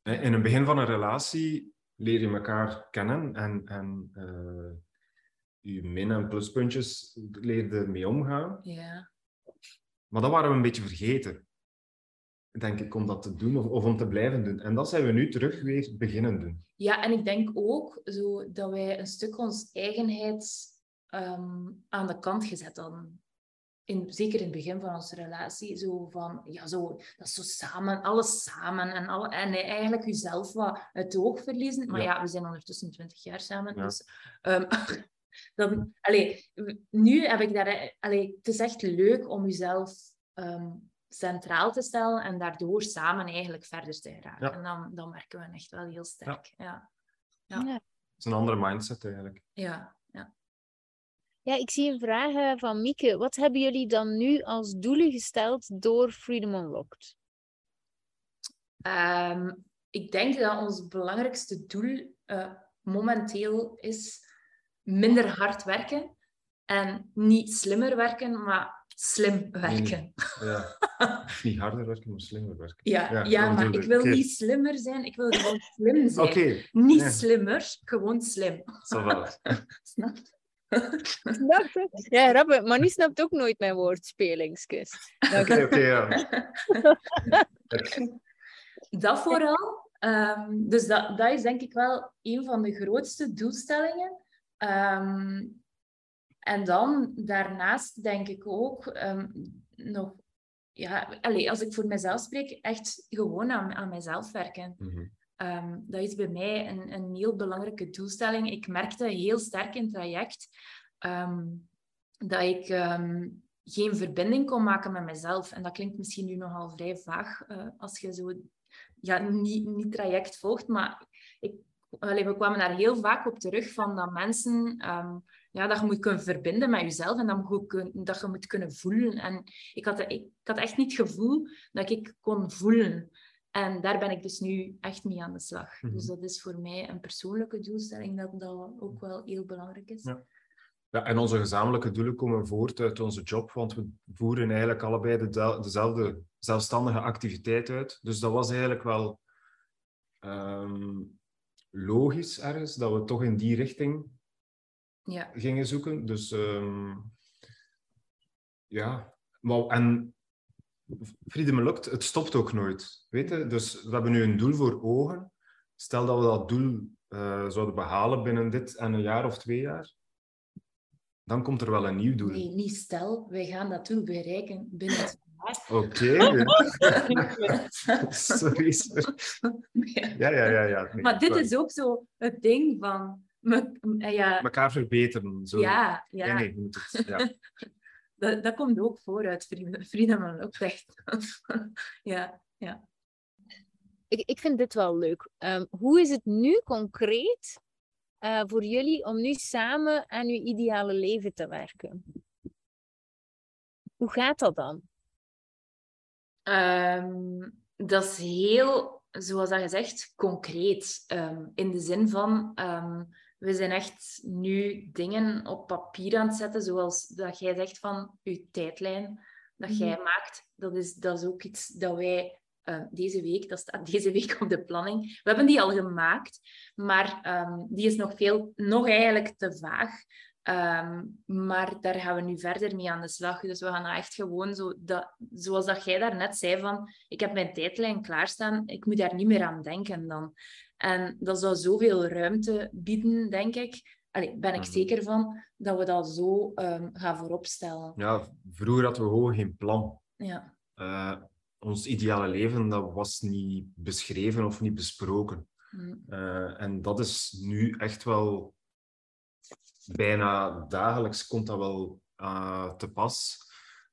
In het begin van een relatie leer je elkaar kennen en, en eh, je min- en pluspuntjes leer je mee omgaan. ja. Maar dat waren we een beetje vergeten, denk ik, om dat te doen of, of om te blijven doen. En dat zijn we nu terug weer beginnen doen. Ja, en ik denk ook zo dat wij een stuk ons eigenheid ehm, aan de kant gezet hadden. In, zeker in het begin van onze relatie. Zo van, ja, zo, dat is zo samen, alles samen. En, alle, en eigenlijk jezelf wat uit het oog verliezen. Maar Ja. ja, we zijn ondertussen 20 jaar samen. Ja. Dus, ehm, dan, allee, nu heb ik daar... Allee, het is echt leuk om jezelf ehm, centraal te stellen en daardoor samen eigenlijk verder te geraken. Ja. En dan, dan merken we echt wel heel sterk. Ja. Ja. Ja. Ja. Het is een andere mindset eigenlijk. Ja. ja. Ja, ik zie een vraag eh, van Mieke. Wat hebben jullie dan nu als doelen gesteld door Freedom Unlocked? Ehm, ik denk dat ons belangrijkste doel eh, momenteel is minder hard werken. En niet slimmer werken, maar slim werken. Ja. niet harder werken, maar slimmer werken. Ja, Ja, maar ik wil niet slimmer zijn, ik wil gewoon slim zijn. Oké, Niet Ja. slimmer, gewoon slim. ça va. Snap je? Snap je? Ja, grappig. Maar nu snapt ook nooit mijn woordspelingskus. Oké, oké, ja. Dat vooral. Ehm, dus dat, dat is denk ik wel een van de grootste doelstellingen. Ehm, en dan daarnaast denk ik ook ehm, nog, ja, allez, als ik voor mezelf spreek, echt gewoon aan, aan mezelf werken. Mhm. Ehm, dat is bij mij een, een heel belangrijke doelstelling. Ik merkte heel sterk in het traject ehm, dat ik geen verbinding kon maken met mezelf. En dat klinkt misschien nu nogal vrij vaag eh, als je zo ja, niet, niet traject volgt, maar ik, allee, we kwamen daar heel vaak op terug van dat mensen, ja, dat je moet kunnen verbinden met jezelf en dat, je dat je moet kunnen voelen. En ik had, ik, had echt niet het gevoel dat ik kon voelen. En daar ben ik dus nu echt mee aan de slag. Mhm. Dus dat is voor mij een persoonlijke doelstelling dat dat ook wel heel belangrijk is. Ja. Ja, en onze gezamenlijke doelen komen voort uit onze job, want we voeren eigenlijk allebei de, dezelfde zelfstandige activiteit uit. Dus dat was eigenlijk wel ehm, logisch ergens, dat we toch in die richting Ja. gingen zoeken. Dus ehm, ja, maar, en Friede me lukt, het stopt ook nooit. Weet je? Dus we hebben nu een doel voor ogen. Stel dat we dat doel eh, zouden behalen binnen dit en een jaar of twee jaar, dan komt er wel een nieuw doel. Nee, niet stel, wij gaan dat doel bereiken binnen het jaar. Oké. Sorry. sorry. Ja, ja, ja. ja. Nee, Maar dit sorry. is ook zo het ding van... me- eh, ja, Elkaar verbeteren. Zo. ja, ja. Nee, nee, je moet het. Ja. Dat, dat komt ook voor uit Vrienden Vrienden ook echt. ja, ja. Ik, ik vind dit wel leuk. Ehm, hoe is het nu concreet eh, voor jullie om nu samen aan uw ideale leven te werken? Hoe gaat dat dan? Ehm, dat is heel, zoals dat gezegd, concreet. Ehm, in de zin van, ehm, we zijn echt nu dingen op papier aan het zetten, zoals dat jij zegt van je tijdlijn dat jij maakt. Dat is, dat is ook iets dat wij eh, deze week, dat staat deze week op de planning. We hebben die al gemaakt, maar ehm, die is nog, veel, nog eigenlijk te vaag. Ehm, maar daar gaan we nu verder mee aan de slag. Dus we gaan echt gewoon zo, dat, zoals dat jij daarnet zei, van ik heb mijn tijdlijn klaarstaan, ik moet daar niet meer aan denken dan. En dat zou zoveel ruimte bieden, denk ik. Allee, ben ik Mhm. zeker van, dat we dat zo ehm, gaan vooropstellen. ja, vroeger hadden we gewoon geen plan. Ja. Eh, ons ideale leven dat was niet beschreven of niet besproken. Mm. Eh, en dat is nu echt wel bijna dagelijks komt dat wel eh, te pas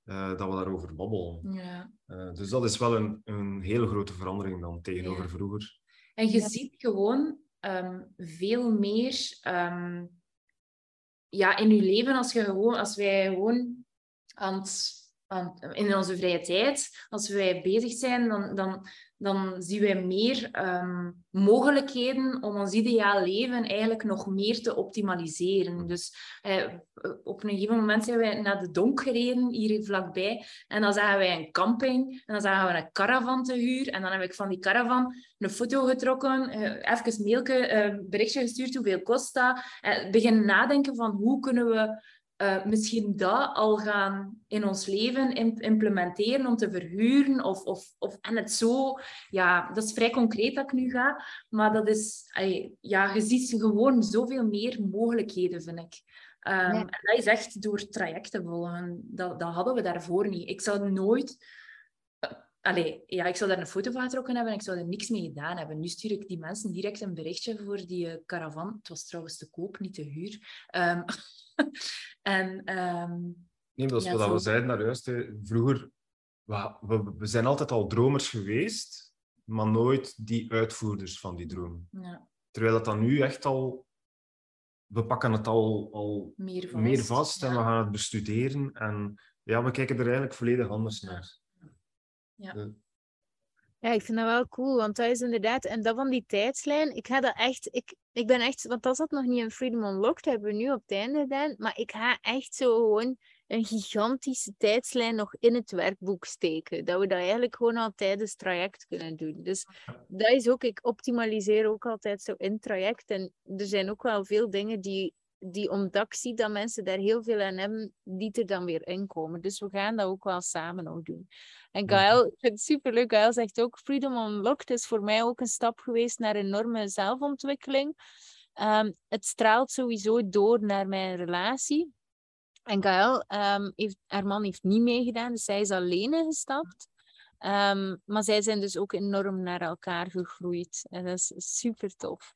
dat we daarover babbelen. ja. Dus dat is wel een, een hele grote verandering dan tegenover Ja. vroeger. En je Ja. ziet gewoon ehm, veel meer ehm, ja, in je leven als, je gewoon, als wij gewoon aan het, aan, in onze vrije tijd, als wij bezig zijn, dan, dan, dan zien wij meer ehm, mogelijkheden om ons ideaal leven eigenlijk nog meer te optimaliseren. Dus eh, op een gegeven moment zijn wij naar de donk gereden, hier vlakbij, en dan zagen wij een camping, en dan zagen we een caravan te huur, en dan heb ik van die caravan een foto getrokken, eh, even mailke, eh, berichtje gestuurd, hoeveel kost dat? Eh, beginnen nadenken van hoe kunnen we eh, misschien dat al gaan in ons leven im- implementeren om te verhuren. Of, of, of, en het zo, ja, dat is vrij concreet dat ik nu ga, maar dat is, ja, je ziet gewoon zoveel meer mogelijkheden, vind ik. Ehm, Ja. En dat is echt door trajecten volgen. Dat, dat hadden we daarvoor niet. Ik zou nooit Allee, ja, ik zou daar een foto van getrokken hebben en ik zou er niks mee gedaan hebben. Nu stuur ik die mensen direct een berichtje voor die eh, caravan. Het was trouwens te koop, niet te huur. Ehm, en ehm, Nee, dat is Ja, wat zo. we zeiden daar juist. hè. Vroeger, we, we, we zijn altijd al dromers geweest, maar nooit die uitvoerders van die dromen. ja, Terwijl dat dan nu echt al... We pakken het al, al meer vast. meer vast en we gaan het bestuderen. En ja, we kijken er eigenlijk volledig anders naar. Ja. Ja, ik vind dat wel cool, want dat is inderdaad, en dat van die tijdslijn, ik ga dat echt, ik, ik ben echt, want dat zat nog niet in Freedom Unlocked, hebben we nu op het einde gedaan, maar ik ga echt zo gewoon een gigantische tijdslijn nog in het werkboek steken. Dat we dat eigenlijk gewoon al tijdens het traject kunnen doen. Dus dat is ook, ik optimaliseer ook altijd zo in het traject. En er zijn ook wel veel dingen die, die omdat ik zie dat mensen daar heel veel aan hebben, die er dan weer in komen. Dus we gaan dat ook wel samen nog doen. En Gael, ik vind het superleuk, Gael zegt ook, Freedom Unlocked is voor mij ook een stap geweest naar enorme zelfontwikkeling. Um, het straalt sowieso door naar mijn relatie. En Gael, um, heeft, haar man heeft niet meegedaan, dus zij is alleen gestapt. Um, maar zij zijn dus ook enorm naar elkaar gegroeid. En dat is super tof.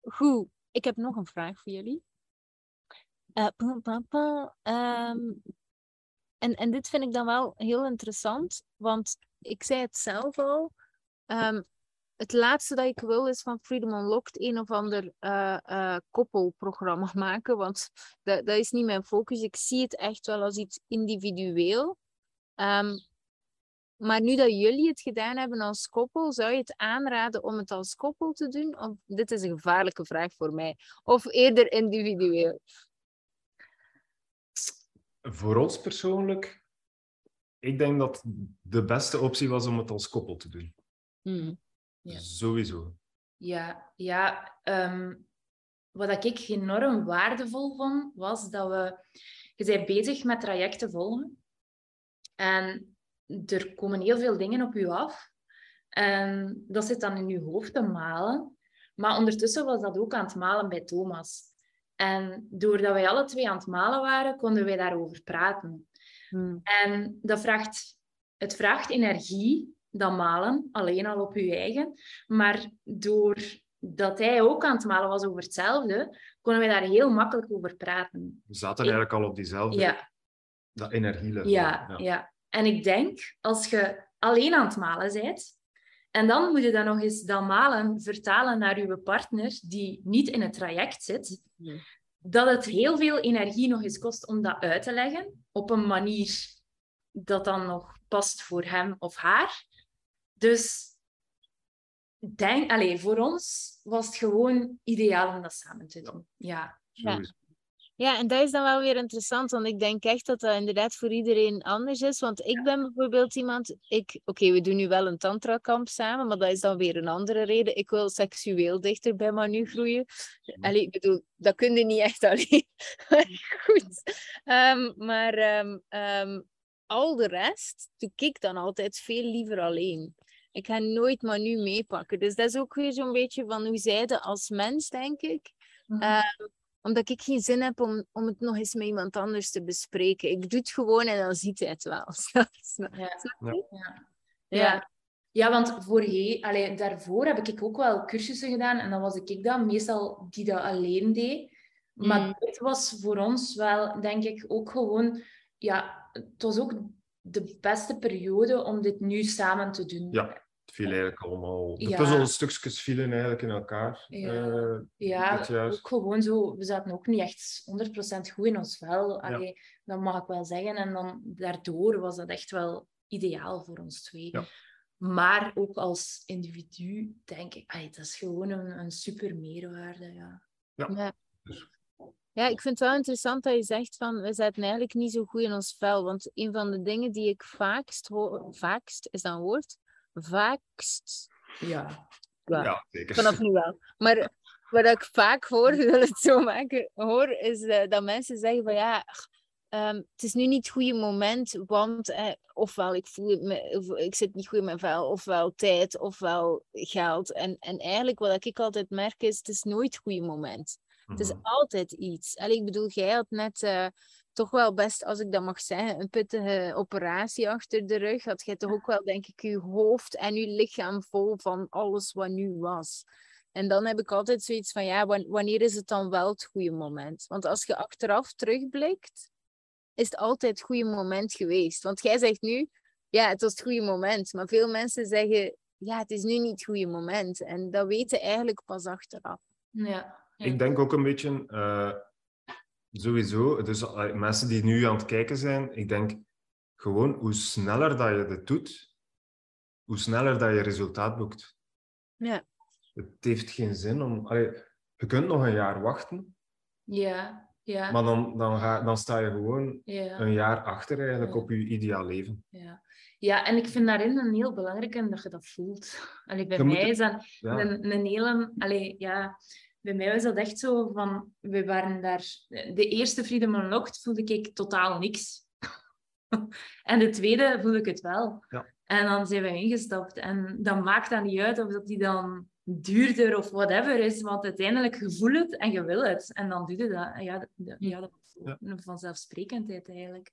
Goed, ik heb nog een vraag voor jullie. Pa, pa, en, en dit vind ik dan wel heel interessant, want ik zei het zelf al. Um, het laatste dat ik wil is van Freedom Unlocked een of ander uh, uh, koppelprogramma maken, want dat, dat is niet mijn focus. Ik zie het echt wel als iets individueel. Um, maar nu dat jullie het gedaan hebben als koppel, zou je het aanraden om het als koppel te doen? Of dit is een gevaarlijke vraag voor mij. Of eerder individueel? Voor ons persoonlijk, ik denk dat de beste optie was om het als koppel te doen. Hmm. Ja. Sowieso. Ja, ja um, wat ik enorm waardevol vond, was dat we... Je bent bezig met trajecten volgen. En er komen heel veel dingen op je af. En dat zit dan in je hoofd te malen. Maar ondertussen was dat ook aan het malen bij Thomas. En doordat wij alle twee aan het malen waren, konden wij daarover praten. Hmm. En dat vraagt, het vraagt energie dan malen, alleen al op je eigen. Maar doordat hij ook aan het malen was over hetzelfde, konden we daar heel makkelijk over praten. We zaten eigenlijk al op diezelfde ja. dat energielevel. Ja, ja, ja. En ik denk, als je alleen aan het malen bent, en dan moet je dan nog eens dat malen vertalen naar je partner die niet in het traject zit, dat het heel veel energie nog eens kost om dat uit te leggen op een manier dat dan nog past voor hem of haar. Dus denk, allez, voor ons was het gewoon ideaal om dat samen te doen. Ja. ja. Ja, en dat is dan wel weer interessant, want ik denk echt dat dat inderdaad voor iedereen anders is. Want ik ben bijvoorbeeld iemand, ik, oké, we doen nu wel een tantrakamp samen, maar dat is dan weer een andere reden. Ik wil seksueel dichter bij Manu groeien. Allee, ik bedoel, dat kun je niet echt alleen. Goed. Um, maar um, um, al de rest doe ik dan altijd veel liever alleen. Ik ga nooit Manu meepakken. Dus dat is ook weer zo'n beetje van hoe zijde als mens, denk ik. Mm -hmm omdat ik geen zin heb om, om het nog eens met iemand anders te bespreken. Ik doe het gewoon en dan ziet hij het wel. ja. Ja. ja. ja. want voorheen, allee, daarvoor heb ik ook wel cursussen gedaan en dan was ik dan meestal die dat alleen deed. Maar mm. dit was voor ons wel, denk ik, ook gewoon... Ja, het was ook de beste periode om dit nu samen te doen. Ja, viel eigenlijk allemaal... De ja. puzzelstukjes vielen eigenlijk in elkaar. Ja, uh, ja ook gewoon zo... We zaten ook niet echt 100% goed in ons vel. Allee, ja. Dat mag ik wel zeggen. En dan daardoor was dat echt wel ideaal voor ons twee. Ja. Maar ook als individu denk ik, allee, dat is gewoon een, een super meerwaarde. Ja. Ja. ja. Ja, ik vind het wel interessant dat je zegt van we zaten eigenlijk niet zo goed in ons vel. Want een van de dingen die ik vaakst hoor, vaakst is dat een woord? Vaakst. Ja. Ja, zeker. Vanaf nu wel. Maar wat ik vaak hoor, wil het zo maken, hoor, is uh, dat mensen zeggen van ja, um, het is nu niet het goede moment, want eh, ofwel ik voel me, of, ik zit niet goed in mijn vel, ofwel tijd, ofwel geld. En, en eigenlijk wat ik altijd merk is, het is nooit het goede moment. Het is mhm. altijd iets. Allee, ik bedoel, jij had net uh, toch wel best, als ik dat mag zeggen, een pittige operatie achter de rug. Had jij toch ook wel, denk ik, je hoofd en je lichaam vol van alles wat nu was. En dan heb ik altijd zoiets van, ja, wanneer is het dan wel het goede moment? Want als je achteraf terugblikt, is het altijd het goede moment geweest. Want jij zegt nu, ja, het was het goede moment. Maar veel mensen zeggen, ja, het is nu niet het goede moment. En dat weten eigenlijk pas achteraf. Ja. Ik denk ook een beetje, uh, sowieso, dus mensen die nu aan het kijken zijn, ik denk gewoon hoe sneller dat je dit doet, hoe sneller dat je resultaat boekt. Ja. Het heeft geen zin om... Allee, je kunt nog een jaar wachten, Ja, ja, maar dan, dan, ga, dan sta je gewoon ja. een jaar achter eigenlijk Ja. op je ideaal leven. Ja. ja, en ik vind daarin een heel belangrijke dat je dat voelt. Allee, bij Je moet mij is dat Ja. een, een hele... Allee, ja, bij mij was dat echt zo van... We waren daar... De eerste Freedom Unlocked voelde ik totaal niks. en de tweede voelde ik het wel. Ja. En dan zijn we ingestapt. En dan maakt dat niet uit of dat die dan duurder of whatever is. Want uiteindelijk, je voelt het en je wil het. En dan doe je dat. En Ja, dat, dat- ja, dat een vanzelfsprekendheid eigenlijk.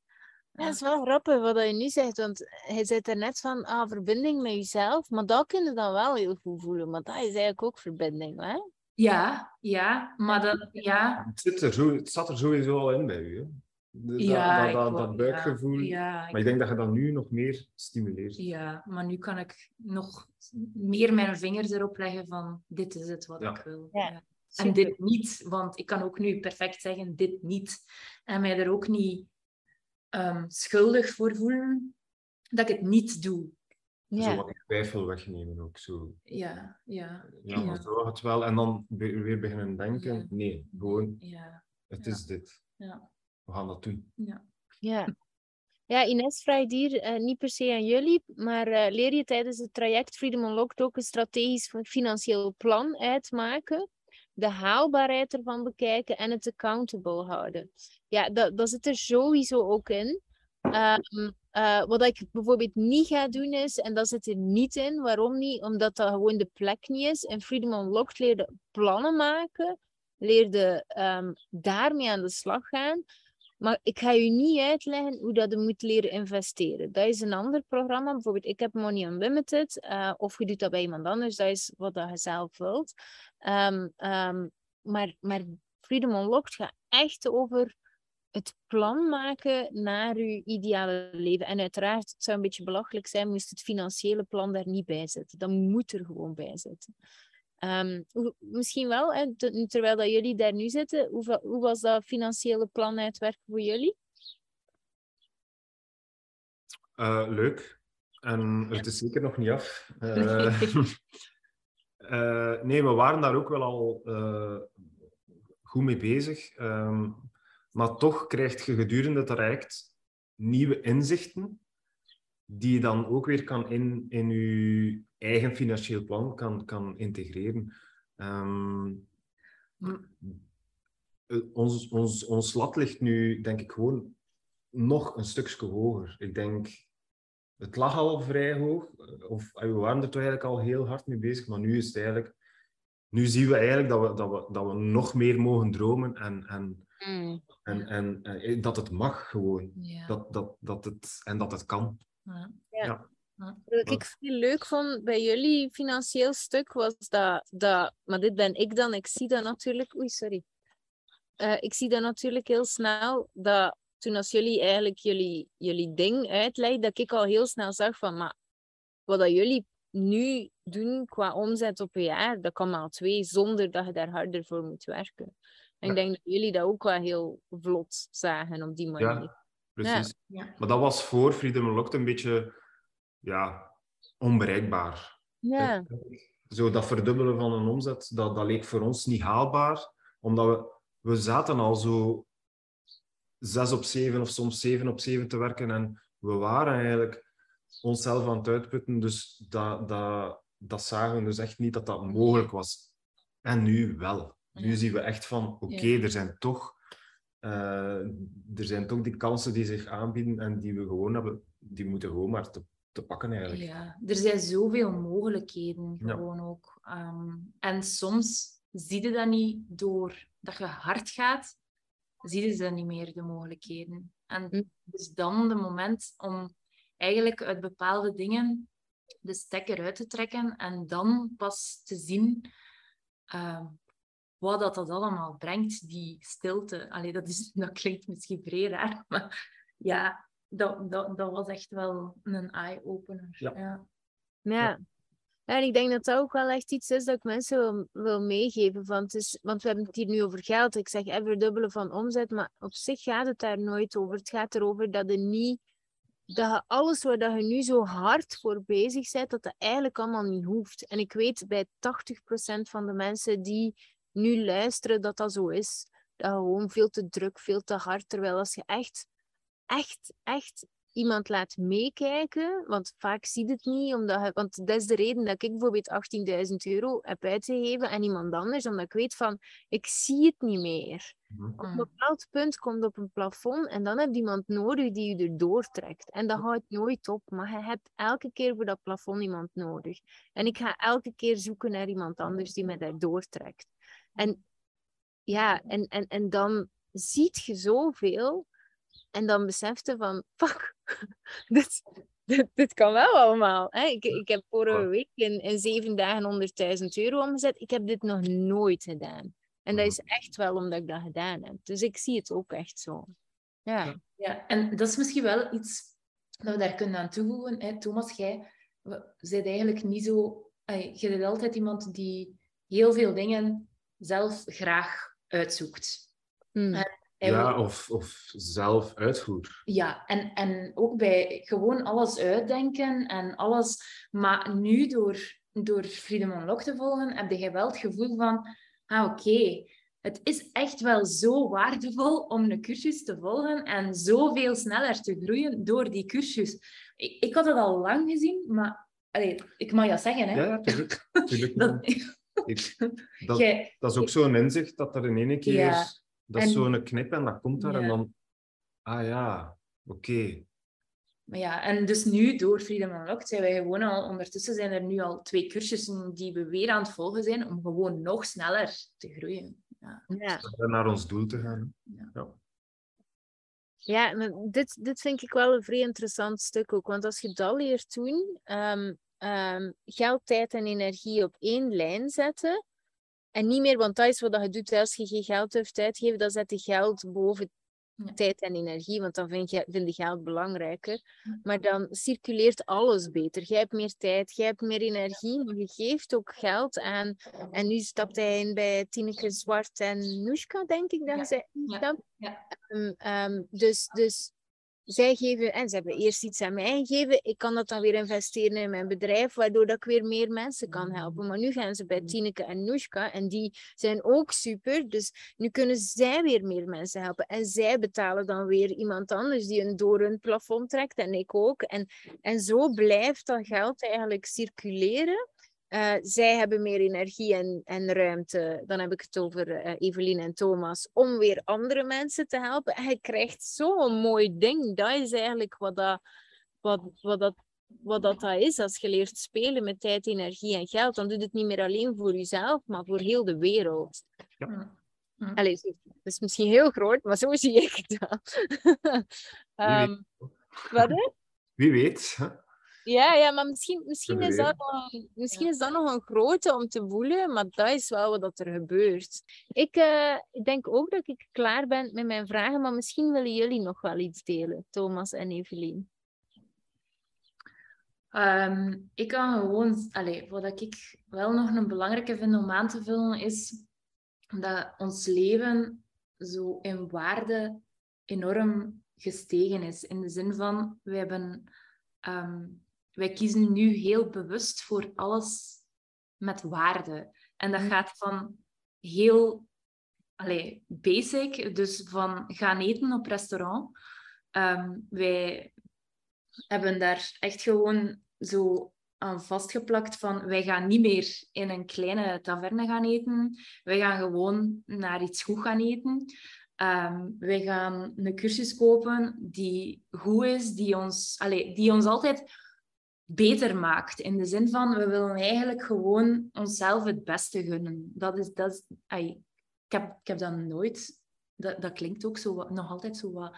Ja, dat is wel grappig wat je nu zegt, want hij zei er net van ah, verbinding met jezelf, maar dat kun je dan wel heel goed voelen, maar dat is eigenlijk ook verbinding, hè? Ja, ja, maar dat, ja, Het, zit er zo, het zat er sowieso al in bij u. Hè? Dat- ja, dat, dat, buikgevoel. Ja, Maar ik denk dat je dat nu nog meer stimuleert. ja, maar nu kan ik nog meer mijn vingers erop leggen van dit is het wat Ja. ik wil. En dit niet, want ik kan ook nu perfect zeggen dit niet. En mij er ook niet ehm, schuldig voor voelen dat ik het niet doe. Zo Ja, wat die twijfel wegnemen ook. Zo. Ja, ja, Ja, maar Ja. zo gaat het wel. En dan weer beginnen denken. Ja. Nee, gewoon, ja, het Ja. is dit. ja, We gaan dat doen. ja. ja. Ja, Ines vraagt hier, eh, niet per se aan jullie, maar eh, leer je tijdens het traject Freedom Unlocked ook een strategisch financieel plan uitmaken, de haalbaarheid ervan bekijken en het accountable houden? Ja, dat, dat zit er sowieso ook in. Ehm, eh, wat ik bijvoorbeeld niet ga doen is, en dat zit er niet in, waarom niet? Omdat dat gewoon de plek niet is. En Freedom Unlocked leerde plannen maken, leerde ehm, daarmee aan de slag gaan. Maar ik ga je niet uitleggen hoe dat je moet leren investeren. Dat is een ander programma. Bijvoorbeeld, ik heb Money Unlimited. eh, of je doet dat bij iemand anders. Dat is wat dat je zelf wilt. Ehm, maar, maar Freedom Unlocked gaat echt over het plan maken naar je ideale leven. En uiteraard, het zou een beetje belachelijk zijn, moest het financiële plan daar niet bij zitten. Dat moet er gewoon bij zitten. Ehm, hoe- misschien wel, hè, te- terwijl dat jullie daar nu zitten, hoe, hoe was dat financiële plan uitwerken voor jullie? Eh, leuk. En het is zeker nog niet af. Eh, eh, nee, we waren daar ook wel al goed mee bezig. Ehm, maar toch krijg je gedurende het traject nieuwe inzichten die je dan ook weer kan in, in je eigen financieel plan kan, kan integreren. Ehm, eh, ons, ons, ons lat ligt nu, denk ik, gewoon nog een stukje hoger. Ik denk, het lag al vrij hoog, eh, of eh, we waren er toch eigenlijk al heel hard mee bezig, maar nu is het eigenlijk, nu zien we eigenlijk dat we, dat we, dat we nog meer mogen dromen en, en, en, en, eh, dat het mag gewoon. ja. Dat, dat, dat het, en dat het kan. ja. Wat ik veel leuk vond bij jullie financieel stuk was dat, dat, maar dit ben ik dan, ik zie dat natuurlijk, oei, sorry. Eh, ik zie dat natuurlijk heel snel, dat toen als jullie eigenlijk jullie, jullie ding uitlegden, dat ik al heel snel zag van, maar wat dat jullie nu doen qua omzet op een jaar, dat kan maar twee, zonder dat je daar harder voor moet werken. En ik denk dat jullie dat ook wel heel vlot zagen op die manier. Ja, precies. Ja. Maar dat was voor Freedom Unlocked een beetje ja, onbereikbaar. Ja, Zo dat verdubbelen van een omzet, dat, dat leek voor ons niet haalbaar, omdat we, we zaten al zo zes op zeven of soms zeven op zeven te werken en we waren eigenlijk onszelf aan het uitputten, dus dat, dat, dat zagen we dus echt niet dat dat mogelijk was. En nu wel. Nu zien we echt van, oké, Ja. er zijn toch... eh, er zijn toch die kansen die zich aanbieden en die we gewoon hebben, die moeten gewoon maar te, te pakken eigenlijk. Ja, er zijn zoveel mogelijkheden Ja. gewoon ook. Ehm, en soms zie je dat niet door dat je hard gaat, zie je ze niet meer, de mogelijkheden. En Hm. dus dan de moment om eigenlijk uit bepaalde dingen de stekker uit te trekken en dan pas te zien ehm, wat dat, dat allemaal brengt, die stilte. Allee, dat, is, dat klinkt misschien vrij raar, maar ja, dat, dat, dat was echt wel een eye-opener. Ja. Ja. Ja. Ja, en ik denk dat dat ook wel echt iets is dat ik mensen wil, wil meegeven. Van het is, want we hebben het hier nu over geld. Ik zeg even verdubbelen van omzet, maar op zich gaat het daar nooit over. Het gaat erover dat je niet dat je alles waar dat je nu zo hard voor bezig bent, dat dat eigenlijk allemaal niet hoeft. En ik weet bij 80% van de mensen die nu luisteren dat dat zo is. Dat gewoon veel te druk, veel te hard. Terwijl als je echt, echt, echt iemand laat meekijken, want vaak ziet het niet, omdat je, want dat is de reden dat ik bijvoorbeeld 18.000 euro heb uitgegeven aan iemand anders, omdat ik weet van, ik zie het niet meer. Mhm. Op een bepaald punt komt op een plafond en dan heb je iemand nodig die je erdoor trekt. En dat houdt nooit op, maar je hebt elke keer voor dat plafond iemand nodig. En ik ga elke keer zoeken naar iemand anders die mij daardoor trekt. En ja, en, en, en dan ziet je zoveel en dan beseft je van, fuck, dit, dit, dit kan wel allemaal. Hè? Ik, ik heb vorige week in, in zeven dagen 100.000 euro omgezet. Ik heb dit nog nooit gedaan. En dat is echt wel omdat ik dat gedaan heb. Dus ik zie het ook echt zo. Ja. Ja, en dat is misschien wel iets dat we daar kunnen aan toevoegen. Hè? Thomas, jij bent eigenlijk niet zo... Je bent altijd iemand die heel veel dingen zelf graag uitzoekt. Hmm. En Ja, of, of zelf uitvoer. Ja, en, en ook bij gewoon alles uitdenken en alles. Maar nu door, door Freedom Unlocked te volgen, heb je wel het gevoel van: ah, oké, het is echt wel zo waardevol om een cursus te volgen en zoveel sneller te groeien door die cursus. Ik, ik had het al lang gezien, maar allee, ik mag dat zeggen, hè? Ja, ja, tuurlijk. tuurlijk. Dat, Ik- dat, Jij- dat is ook zo'n inzicht dat er in ene keer... Ja. Dat is En- zo'n knip en dat komt daar Ja. en dan... Ah ja, oké. Maar ja, en dus nu door Freedom Unlocked zijn wij gewoon al, ondertussen zijn er nu al twee cursussen die we weer aan het volgen zijn om gewoon nog sneller te groeien. Ja. Ja. Naar ons doel te gaan. Ja. Ja. Dit, dit vind ik wel een vrij interessant stuk ook. Want als je dat leert doen, ehm, ehm, geld, tijd en energie op één lijn zetten. En niet meer, want dat is wat je doet als je geen geld hoeft uitgeven, dan zet je geld boven Ja. tijd en energie, want dan vind je, vind je geld belangrijker. Ja. Maar dan circuleert alles beter. Jij hebt meer tijd, jij hebt meer energie, maar je geeft ook geld aan. En nu stapt hij in bij Tineke Zwart en Noeska, denk ik dat Ja. zij. Ja. Ehm, ehm, dus, dus zij geven, en ze hebben eerst iets aan mij gegeven, ik kan dat dan weer investeren in mijn bedrijf, waardoor dat ik weer meer mensen kan helpen. Maar nu gaan ze bij Tineke en Noeska en die zijn ook super, dus nu kunnen zij weer meer mensen helpen. En zij betalen dan weer iemand anders die een door hun plafond trekt en ik ook. En, en zo blijft dat geld eigenlijk circuleren. Eh, zij hebben meer energie en, en ruimte. Dan heb ik het over eh, Evelien en Thomas. Om weer andere mensen te helpen. En je krijgt zo'n mooi ding. Dat is eigenlijk wat dat, wat, wat dat, wat dat, dat is. Als je leert spelen met tijd, energie en geld. Dan doe je het niet meer alleen voor jezelf, maar voor heel de wereld. Ja. Allee, zo- dat is misschien heel groot, maar zo zie ik dat. Ehm, wat hè? Wie weet. hè? Ja, ja, maar misschien, misschien, is dat nog, een- misschien is dat nog een grote om te voelen, maar dat is wel wat er gebeurt. Ik eh, ik denk ook dat ik klaar ben met mijn vragen, maar misschien willen jullie nog wel iets delen, Thomas en Evelien. Ehm, ik kan gewoon, allee, wat ik wel nog een belangrijke vind om aan te vullen, is dat ons leven zo in waarde enorm gestegen is. In de zin van, wij, hebben, ehm, wij kiezen nu heel bewust voor alles met waarde. En dat Mm. gaat van heel allee, basic, dus van gaan eten op restaurant. Ehm, wij hebben daar echt gewoon zo aan vastgeplakt van wij gaan niet meer in een kleine taverne gaan eten. Wij gaan gewoon naar iets goed gaan eten. Ehm, wij gaan een cursus kopen die goed is, die ons, allee, die ons altijd beter maakt. In de zin van, we willen eigenlijk gewoon onszelf het beste gunnen. Dat is, dat is, ai, ik, heb, ik heb dat nooit... Dat, dat klinkt ook zo, wat- nog altijd zo wat...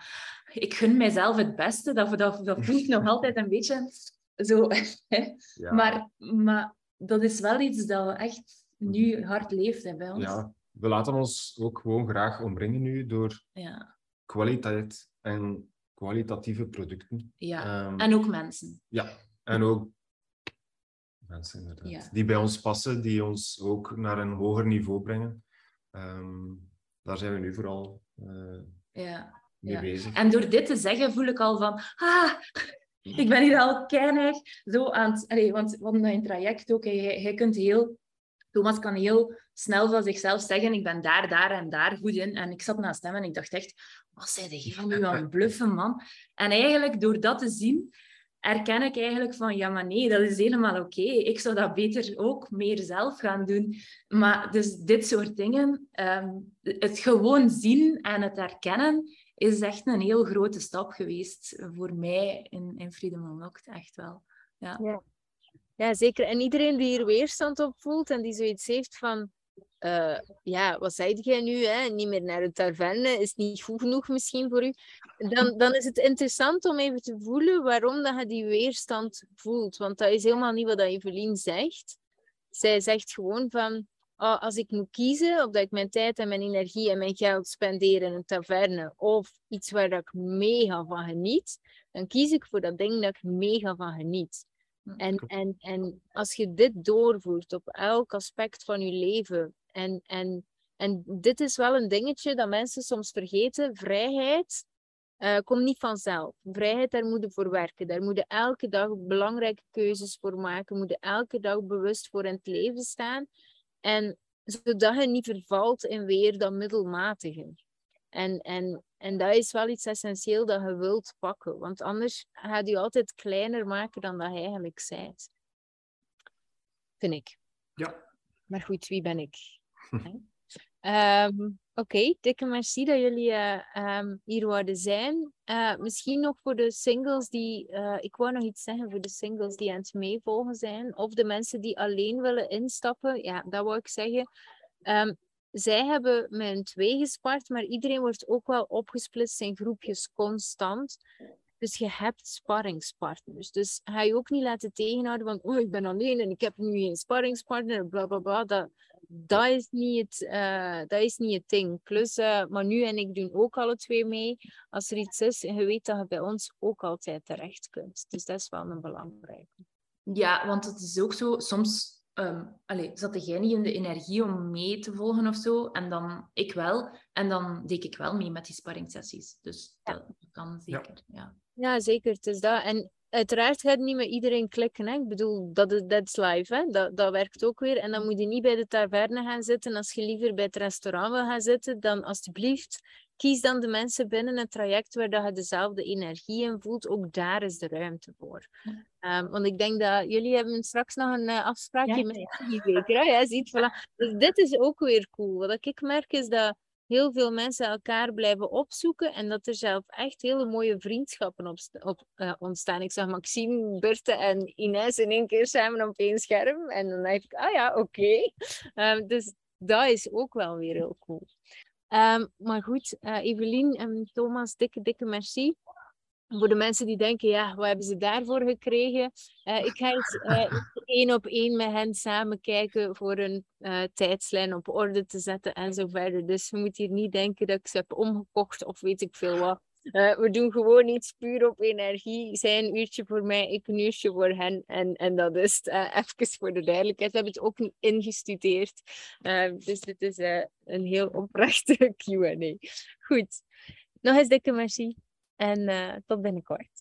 Ik gun mijzelf het beste. Dat, dat, dat voelt nog altijd een beetje zo... Ja. Maar, maar dat is wel iets dat we echt nu hard leeft hè, bij ons. ja, we laten ons ook gewoon graag omringen nu door Ja. kwaliteit en kwalitatieve producten. ja. Ehm, En ook mensen. Ja, en ook mensen inderdaad. Ja. Die bij ons passen, die ons ook naar een hoger niveau brengen. Ehm, daar zijn we nu vooral eh, Ja. mee Ja. bezig. En door dit te zeggen voel ik al van... Ah, Ik ben hier al keihard zo aan het... Allee, want hadden een traject ook. Hij, hij kunt heel... Thomas kan heel snel van zichzelf zeggen, ik ben daar, daar en daar goed in. En ik zat naast hem en ik dacht echt, wat zei de nu aan het bluffen, man? En eigenlijk, door dat te zien, erken ik eigenlijk van, ja, maar nee, dat is helemaal oké. Ik zou dat beter ook meer zelf gaan doen. Maar dus dit soort dingen, ehm, het gewoon zien en het erkennen, is echt een heel grote stap geweest voor mij in, in Freedom Unlocked, echt wel. Ja. ja. Ja. zeker. En iedereen die hier weerstand op voelt en die zoiets heeft van... Uh, ja, wat zei jij nu? Hè? Niet meer naar de taverne is niet goed genoeg misschien voor u. Dan, dan is het interessant om even te voelen waarom dat je die weerstand voelt. Want dat is helemaal niet wat Evelien zegt. Zij zegt gewoon van, oh, als ik moet kiezen of dat ik mijn tijd en mijn energie en mijn geld spendeer in een taverne of iets waar dat ik mega van geniet, dan kies ik voor dat ding dat ik mega van geniet. En, en, en als je dit doorvoert op elk aspect van je leven, en, en, en dit is wel een dingetje dat mensen soms vergeten, vrijheid uh, komt niet vanzelf. Vrijheid, daar moet je voor werken. Daar moet je elke dag belangrijke keuzes voor maken, moet je elke dag bewust voor in het leven staan. En zodat je niet vervalt in weer dat middelmatige. En, en, en dat is wel iets essentieel dat je wilt pakken. Want anders gaat je altijd kleiner maken dan dat je eigenlijk bent. Vind ik. Ja. Maar goed, wie ben ik? um, Oké, dikke merci dat jullie uh, hier wilden zijn. Uh, misschien nog voor de singles die, uh, ik wou nog iets zeggen voor de singles die aan het meevolgen zijn, of de mensen die alleen willen instappen. Ja, dat wou ik zeggen. Um, zij hebben een twee gespart, maar iedereen wordt ook wel opgesplitst in groepjes constant. Dus je hebt sparringspartners. Dus ga je ook niet laten tegenhouden van, oh, ik ben alleen en ik heb nu geen sparringspartner, bla bla bla. Dat, dat, is niet het, uh, dat is niet het ding. Plus, uh, Manu en ik doen ook alle twee mee. Als er iets is, je weet dat je bij ons ook altijd terecht kunt. Dus dat is wel een belangrijke. Ja, want het is ook zo, soms um, allee, zat jij niet in de energie om mee te volgen of zo. En dan ik wel. En dan deed ik wel mee met die sparringssessies. Dus dat kan zeker. Ja. ja. zeker. Het is dat. En uiteraard gaat het niet met iedereen klikken. Hè? Ik bedoel, dat is, dat is live. Hè? Dat, dat werkt ook weer. En dan moet je niet bij de taverne gaan zitten. Als je liever bij het restaurant wil gaan zitten, dan alsjeblieft kies dan de mensen binnen het traject waar dat je dezelfde energie in voelt. Ook daar is de ruimte voor. Um, want ik denk dat jullie hebben straks nog een uh, afspraakje ja, met ja. zeker. Ziet, voilà. Dus dit is ook weer cool. Wat ik merk is dat heel veel mensen elkaar blijven opzoeken en dat er zelf echt hele mooie vriendschappen op, op uh, ontstaan. Ik zag Maxime, Berthe en Ines in één keer samen op één scherm en dan dacht ik, ah ja, oké. Okay. Um, dus dat is ook wel weer heel cool. Um, maar goed, uh, Evelien en Thomas, dikke, dikke merci. Voor de mensen die denken, ja, wat hebben ze daarvoor gekregen? Uh, ik ga eens uh, één op één met hen samen kijken voor een tijdslijn op orde te zetten en zo verder. Dus je moet hier niet denken dat ik ze heb omgekocht of weet ik veel wat. Uh, we doen gewoon iets puur op energie. Zij een uurtje voor mij, ik een uurtje voor hen. En, en dat is het. Uh, even voor de duidelijkheid. We hebben het ook ingestudeerd. Uh, dus dit is een heel oprechte Q&A. Goed. Nog eens dikke merci. En tot binnenkort.